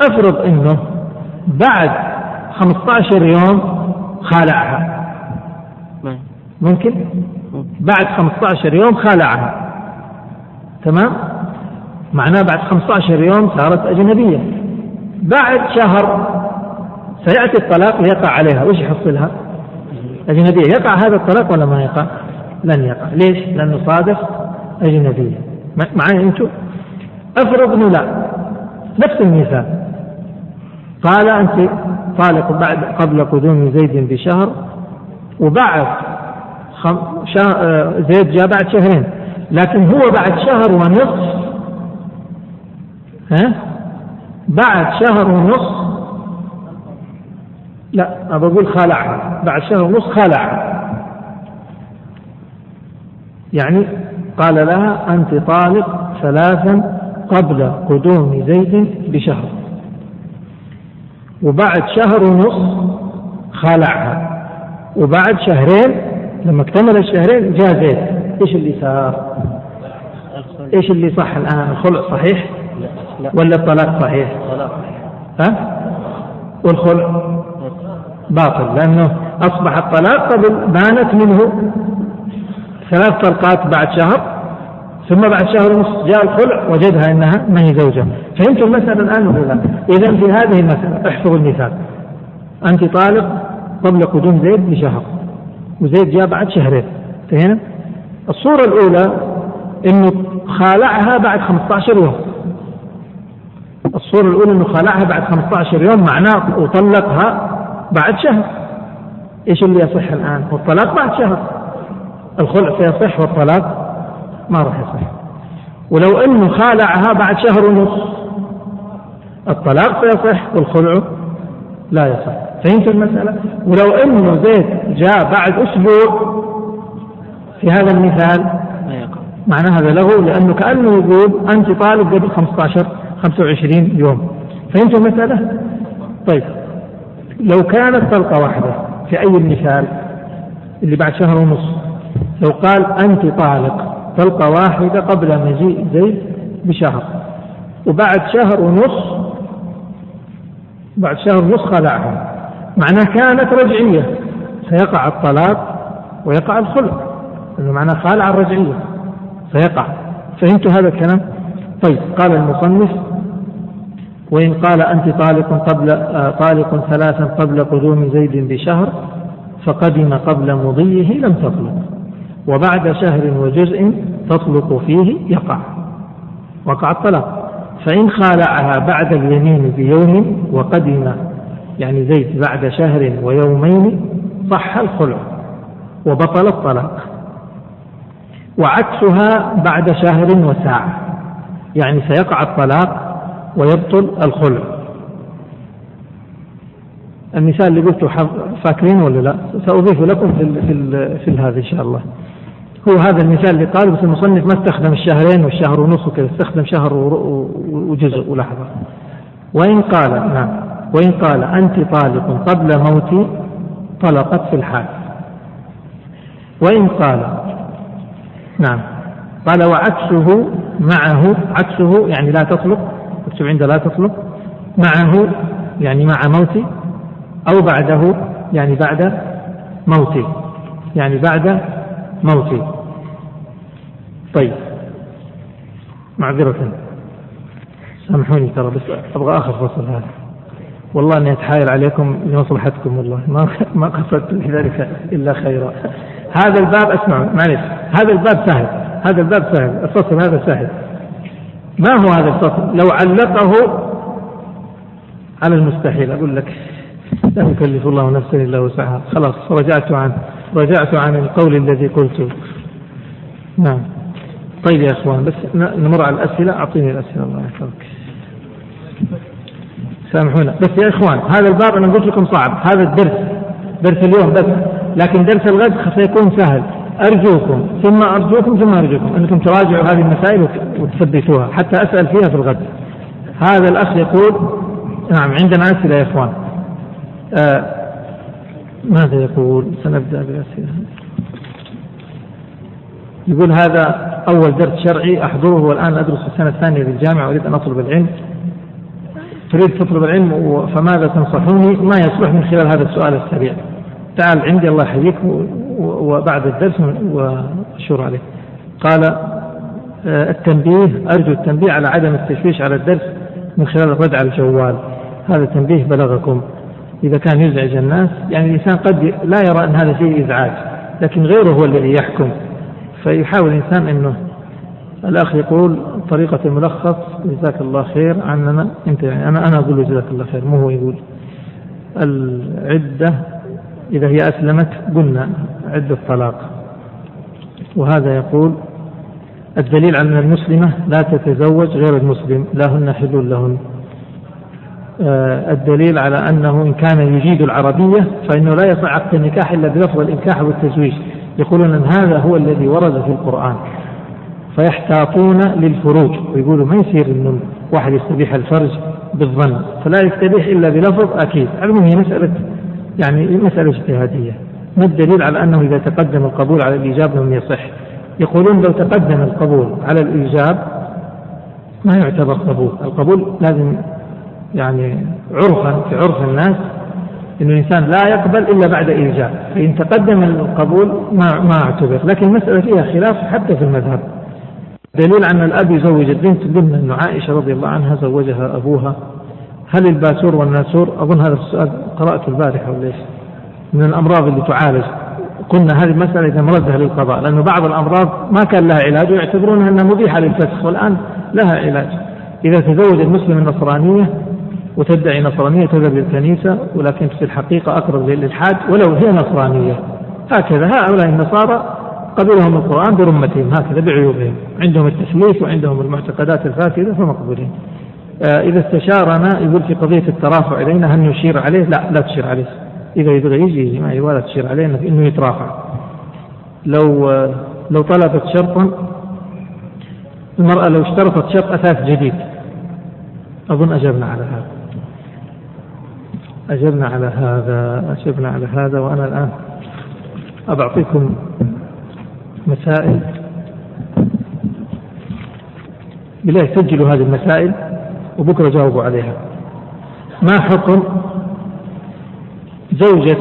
افرض إنه بعد 15 يوم خالعها. ممكن؟ بعد 15 يوم خالعها. تمام؟ معناه بعد 15 يوم صارت أجنبية. بعد شهر سيأتي الطلاق ليقع عليها. وش يحصلها؟ أجنبية. يقع هذا الطلاق ولا ما يقع؟ لن يقع. ليش؟ لأنه صادف أجنبية. معي أنتم أفرض أنه لا. نفس المثال. قال أنت طالق بعد قبل قدوم زيد بشهر وبعد زيد جاء بعد شهرين. لكن هو بعد شهر ونصف ها؟ بعد شهر ونصف لا أبى أقول خالعها بعد شهر ونصف خالعها يعني قال لها أنت طالق ثلاثا قبل قدوم زيد بشهر. وبعد شهر ونصف خالعها وبعد شهرين لما اكتمل الشهرين جاء زيد إيش اللي صار؟ إيش اللي صح الآن الخلع صحيح؟ لا. ولا الطلاق صحيح؟ ها؟ والخلع باطل لأنه أصبح الطلاق قبل بانت منه ثلاث طلقات بعد شهر ثم بعد شهر ونصف جاء الخلع وجدها إنها ما هي زوجة فهمت المسألة الآن ولا لا؟ اذا في هذه المسألة احفظوا المثال أنت طالق قبل قدوم زيد بشهر وزيد جاء بعد شهرين فهمت؟ الصورة الأولى أنه خالعها بعد 15 يوم. الصورة الأولى أنه خالعها بعد 15 يوم معناه وطلقها بعد شهر. إيش اللي يصح الآن؟ والطلاق بعد شهر. الخلع سيصح والطلاق ما راح يصح. ولو أنه خالعها بعد شهر ونصف الطلاق سيصح والخلع لا يصح. فهمت المسألة؟ ولو أنه زيد جاء بعد أسبوع في هذا المثال معنى هذا له لأنه كأنه يقول أنت طالب قبل 15 25 يوم فهمت المسألة؟ طيب لو كانت طلقة واحدة في أي مثال اللي بعد شهر ونص لو قال أنت طالق طلقة واحدة قبل مجيء زيد بشهر وبعد شهر ونص بعد شهر ونص خلعها معناه كانت رجعية. سيقع الطلاق ويقع الخلع. انه معناه خالع الرجعية فيقع فهمت هذا الكلام؟ طيب قال المصنف وإن قال أنت طالق قبل آه طالق ثلاثا قبل قدوم زيد بشهر فقدم قبل مضيه لم تطلق. وبعد شهر وجزء تطلق فيه يقع. وقع الطلاق. فإن خالعها بعد اليمين بيوم وقدم يعني زيد بعد شهر ويومين صح الخلع وبطل الطلاق وعكسها بعد شهر وساعة يعني سيقع الطلاق ويبطل الخلع المثال اللي قلته فاكرين ولا لا؟ سأضيف لكم في في في هذا إن شاء الله. هو هذا المثال اللي قال بس المصنف ما استخدم الشهرين والشهر ونص وكذا استخدم شهر وجزء ولحظة. وإن قال نعم وإن قال أنت طالق قبل موتي طلقت في الحال. وإن قال نعم. قال وعكسه معه عكسه يعني لا تطلق اكتب عند لا تطلق معه يعني مع موتي أو بعده يعني بعد موتي يعني بعد موتي طيب. معذرة. سامحوني ترى بس أبغى آخر فصل هذا. والله أني أتحايل عليكم لمصلحتكم والله ما ما قصدت بذلك إلا خيرا. هذا الباب اسمعوا معلش هذا الباب سهل هذا الباب سهل الفصل هذا سهل. ما هو هذا الفصل؟ لو علقه على المستحيل أقول لك لا يكلف الله نفسا إلا وسعها. خلاص رجعت عن رجعت عن القول الذي قلته نعم. طيب يا إخوان بس نمر على الأسئلة أعطيني الأسئلة الله يحفظك. سامحونا. بس يا إخوان هذا الباب أنا قلت لكم صعب. هذا الدرس درس اليوم بس. لكن درس الغد سيكون سهل. أرجوكم ثم أرجوكم ثم أرجوكم. انكم تراجعوا هذه المسائل وتثبتوها. حتى أسأل فيها في الغد. هذا الأخ يقول نعم عندنا أسئلة يا إخوان. آه ماذا يقول؟ سنبدأ بالاسئله يقول هذا أول درس شرعي أحضره والآن أدرس السنة الثانية في الجامعة أريد أن أطلب العلم. تريد تطلب العلم فماذا تنصحوني؟ ما يصلح من خلال هذا السؤال السريع. تعال عندي الله يحييك وبعد الدرس وشور عليه قال آه، التنبيه أرجو التنبيه على عدم التشويش على الدرس من خلال الرد على الجوال. هذا تنبيه بلغكم. إذا كان يزعج الناس يعني الإنسان قد لا يرى أن هذا فيه إزعاج لكن غيره هو الذي يحكم. فيحاول الإنسان أنه الأخ يقول طريقة الملخص جزاك الله خير عننا. أنت يعني أنا أنا أقول جزاك الله خير مو هو يقول. العدة إذا هي أسلمت قلنا عدة طلاق وهذا يقول الدليل على أن المسلمة لا تتزوج غير المسلم لا هن حل لهن. آه، الدليل على أنه إن كان يجيد العربية فإنه لا يصح عقد النكاح إلا بلفظ الإنكاح والتزويج. يقولون أن هذا هو الذي ورد في القرآن. فيحتاطون للفروج. ويقولوا ما يصير إنه واحد يستبيح الفرج بالظن. فلا يستبيح إلا بلفظ أكيد. المهم هي مسألة يعني مسألة اجتهادية. ما الدليل على أنه إذا تقدم القبول على الإيجاب لم يصح؟ يقولون لو تقدم القبول على الإيجاب ما يعتبر قبول. القبول لازم يعني عرفا في عرف الناس أن الإنسان لا يقبل إلا بعد إيجاب. فإن تقدم القبول ما ما اعتبر. لكن المسألة فيها خلاف حتى في المذهب. دليل أن الأب يزوج البنت قلنا أن عائشة رضي الله عنها زوجها أبوها. هل الباسور والناسور؟ أظن هذا السؤال قرأته البارحة ولا من الأمراض اللي تعالج. قلنا هذه المسألة إذا مردها للقضاء لأن بعض الأمراض ما كان لها علاج ويعتبرونها أنها مبيحة للفسخ والآن لها علاج. إذا تزوج المسلم النصرانية وتدعي نصرانية تذهب للكنيسة ولكن في الحقيقة أقرب للإلحاد ولو هي نصرانية. هكذا هؤلاء النصارى قبلهم القرآن برمتهم هكذا بعيوبهم. عندهم التثليث وعندهم المعتقدات الفاسدة فمقبولين آه إذا استشارنا يقول في قضية الترافع إلينا هل نشير عليه؟ لا لا تشير عليه. إذا يبغى يجي ما ولا تشير عليه إنه يترافع. لو آه لو طلبت شرطا المرأة لو اشترطت شرط أثاث جديد. أظن أجبنا على هذا. أجبنا على هذا أجبنا على هذا وأنا الآن أبعطيكم مسائل. بالله سجلوا هذه المسائل وبكرة جاوبوا عليها. ما حكم زوجة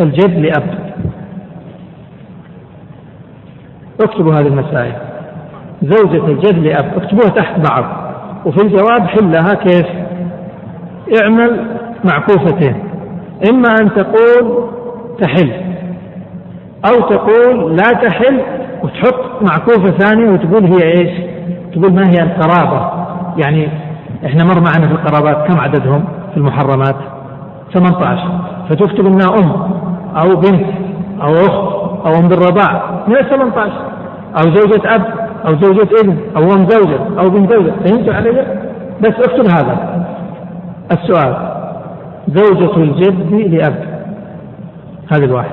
الجد لأب؟ اكتبوا هذه المسائل. زوجة الجد لأب اكتبوها تحت بعض. وفي الجواب حلها كيف؟ اعمل معكوفتين إما أن تقول تحل. أو تقول لا تحل وتحط معكوفة ثانية وتقول هي إيش؟ تقول ما هي القرابة. يعني إحنا مر معنا في القرابات كم عددهم في المحرمات؟ 18 فتكتب إنها أم أو بنت أو أخت أو أم بالرضاع. من ال 18 أو زوجة أب أو زوجة ابن أو أم زوجة أو بنت زوجة. فهمتوا علي؟ بس اكتب هذا. السؤال. زوجة الجد لأب. هذه الواحد.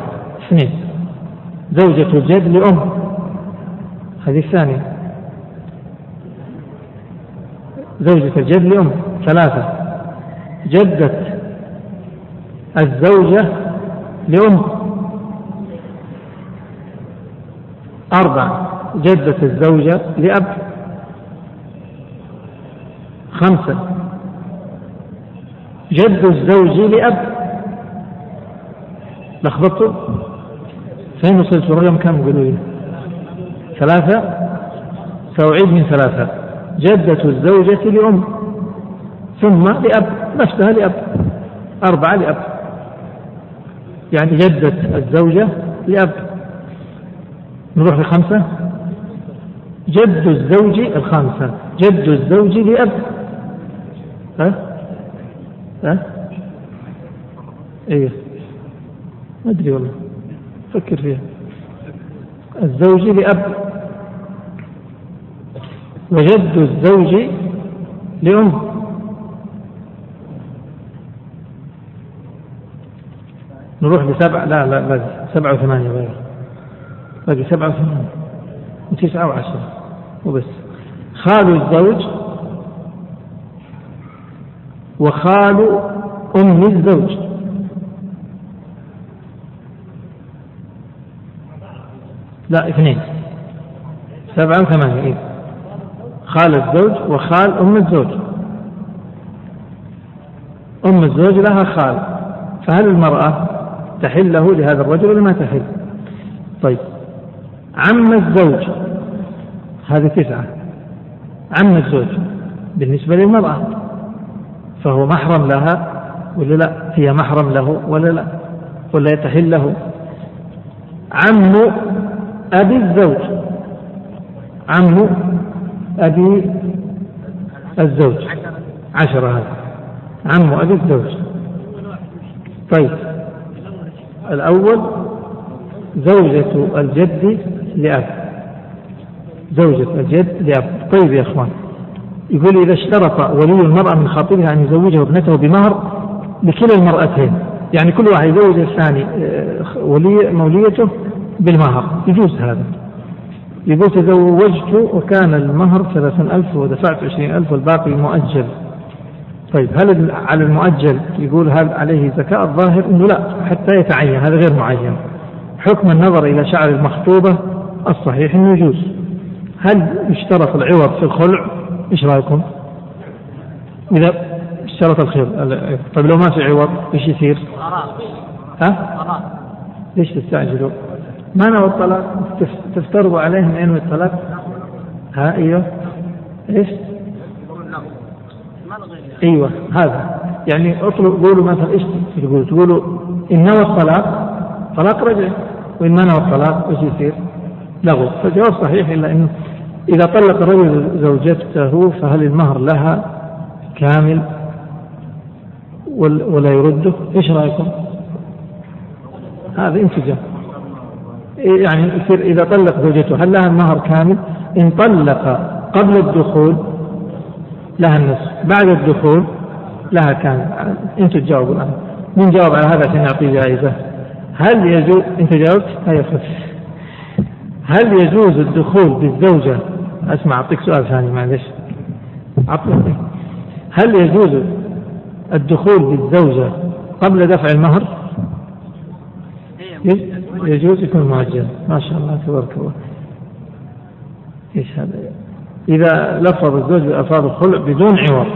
اثنين. زوجة الجد لأم. هذه الثانية. زوجة الجد لأم. ثلاثة. جدة الزوجة لأم. أربعة. جدة الزوجة لأب. خمسة. جد الزوج لأب. لخبطتوا؟ فين وصلت الرقم كم؟ قولوا لي. ثلاثة؟ سأعيد من ثلاثة. جدة الزوجة لأم. ثم لأب. نفسها لأب. أربعة لأب. يعني جدة الزوجة لأب. نروح لخمسة. جد الزوج الخامسة. جد الزوج لأب. ها؟ ها؟ إيه. ما أدري والله. فكر فيها. الزوج لأب. وجد الزوج لأم. نروح لسبعة لا لا لا سبعة وثمانية غير. باقي سبعة وثمانية. وتسعة وعشرة. وبس. خال الزوج. وخال أم الزوج. لا اثنين. سبعة وثمانية إيه؟ خال الزوج وخال أم الزوج. أم الزوج لها خال. فهل المرأة تحل له لهذا الرجل ولا ما تحل؟ طيب. عم الزوج. هذه تسعة. عم الزوج بالنسبة للمرأة. فهو محرم لها ولا لا؟ هي محرم له ولا لا؟ ولا يتحل له. عم أبي الزوج. عم أبي الزوج. عشرة هذا. عم أبي الزوج. طيب. الأول زوجة الجد لأب. زوجة الجد لأب. طيب يا إخوان. يقول إذا اشترط ولي المرأة من خاطبها أن يزوجه ابنته بمهر لكلا المرأتين. يعني كل واحد يزوج الثاني آه، ولي موليته بالمهر يجوز هذا يقول تزوجت وكان المهر ثلاثين ألف ودفعت عشرين ألف والباقي مؤجل طيب هل على المؤجل يقول هل عليه زكاة الظاهر إنه لا حتى يتعين هذا غير معين حكم النظر إلى شعر المخطوبة الصحيح إنه يجوز هل يشترط العوض في الخلع إيش رأيكم؟ إذا اشترط الخير طيب لو ما في عوض إيش يصير؟ ها؟ ليش تستعجلوا؟ ما نوى الطلاق تفترضوا عليهم ينوي الطلاق؟ ها أيوه إيش؟ أيوه هذا يعني اطلب قولوا مثلا إيش تقولوا؟ تقولوا إن نوى الطلاق طلاق رجع وإن ما نوى الطلاق إيش يصير؟ لغو فالجواب صحيح إلا إنه إذا طلق الرجل زوجته فهل المهر لها كامل ولا يرده؟ إيش رأيكم؟ هذا انسجام يعني يصير إذا طلق زوجته هل لها المهر كامل؟ إن طلق قبل الدخول لها النصف بعد الدخول لها كامل. أنتم تجاوبوا الآن. من جاوب على هذا عشان يعطيه جائزة؟ هل يجوز انت جاوبت؟ هيا خف هل يجوز الدخول بالزوجة؟ أسمع أعطيك سؤال ثاني معلش. عطني هل يجوز الدخول بالزوجة قبل دفع المهر؟ يجوز يكون مؤجل. ما شاء الله تبارك الله. إيش هذا؟ إذا لفظ الزوج بألفاظ الخلع بدون عوض.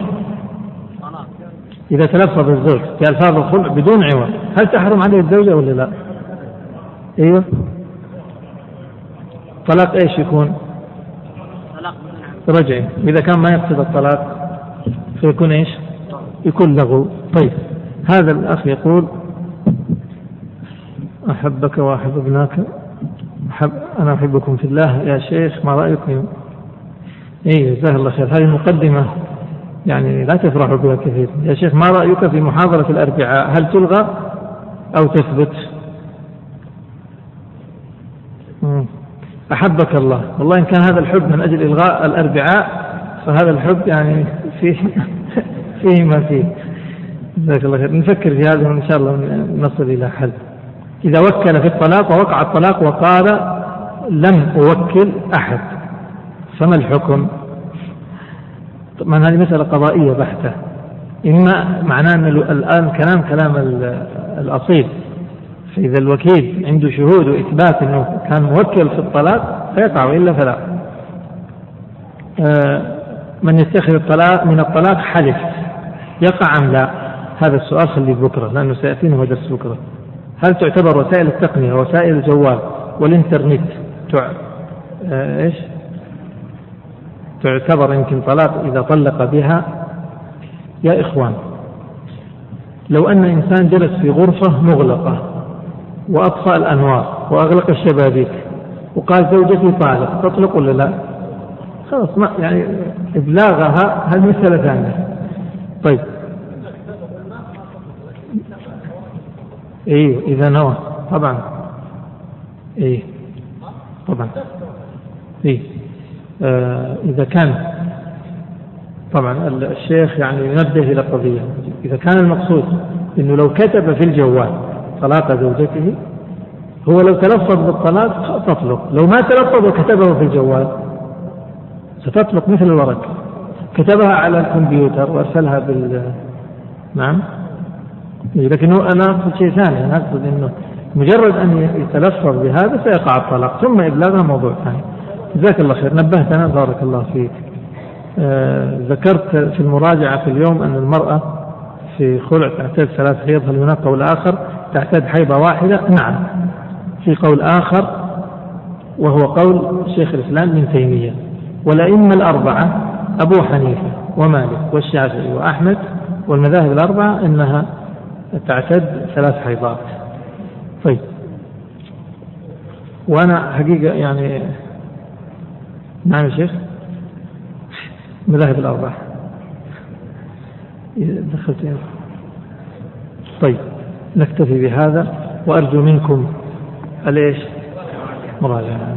إذا تلفظ الزوج بألفاظ الخلع بدون عوض هل تحرم عليه الزوجة ولا لا؟ أيوه. طلاق إيش يكون؟ طلاق رجعي إذا كان ما يقصد الطلاق فيكون إيش؟ يكون لغو طيب. هذا الأخ يقول أحبك وأحب ابناك أحب أنا أحبكم في الله. يا شيخ ما رأيكم؟ اي جزاه الله خير. هذه المقدمة يعني لا تفرح بها كثير. يا شيخ ما رأيك في محاضرة الأربعاء؟ هل تلغى أو تثبت؟ أحبك الله. والله إن كان هذا الحب من أجل إلغاء الأربعاء فهذا الحب يعني فيه فيه ما فيه. جزاك الله خير. نفكر في هذا وإن شاء الله نصل إلى حل. إذا وكل في الطلاق ووقع الطلاق وقال لم أوكل أحد فما الحكم؟ طبعا هذه مسألة قضائية بحتة. إما معناه أن الآن كلام كلام الأصيل فإذا الوكيل عنده شهود وإثبات أنه كان موكل في الطلاق فيقع وإلا فلا. آه، من يتخذ الطلاق من الطلاق حلف يقع أم لا؟ هذا السؤال خليه بكرة لأنه سيأتينا درس بكرة. هل تعتبر وسائل التقنية وسائل الجوال والإنترنت تع... آه، إيش؟ تعتبر يمكن طلاق إذا طلق بها؟ يا إخوان لو أن إنسان جلس في غرفة مغلقة وأطفأ الأنوار وأغلق الشبابيك وقال زوجتي طالق تطلق ولا لا؟ خلاص ما يعني إبلاغها هذه مسألة ثانية. طيب إيه إذا نوى. طبعا. إيه. طبعا. إيه. آه إذا كان. طبعا الشيخ يعني ينبه إلى قضية. إذا كان المقصود إنه لو كتب في الجوال طلاق زوجته هو لو تلفظ بالطلاق تطلق لو ما تلفظ وكتبه في الجوال ستطلق مثل الورق. كتبها على الكمبيوتر وأرسلها بال نعم. لكن أنا اقصد شيء ثاني. أنا أقصد إنه مجرد أن يتلفظ بهذا سيقع الطلاق ثم ابلاغها موضوع ثاني. جزاك الله خير. نبهتنا بارك الله فيك. آه ذكرت في المراجعة في اليوم أن المرأة في خلع تعتاد ثلاث حيض هل هناك قول آخر؟ تعتاد حيضة واحدة؟ نعم. في قول آخر وهو قول شيخ الإسلام ابن تيمية. والأئمة الأربعة أبو حنيفة ومالك والشافعي وأحمد والمذاهب الأربعة أنها تعتد ثلاث حيضات. طيب. وأنا حقيقة يعني نعم يا شيخ. المذاهب الأربعة دخلت. طيب. نكتفي بهذا وأرجو منكم الإيش؟ مراجعة.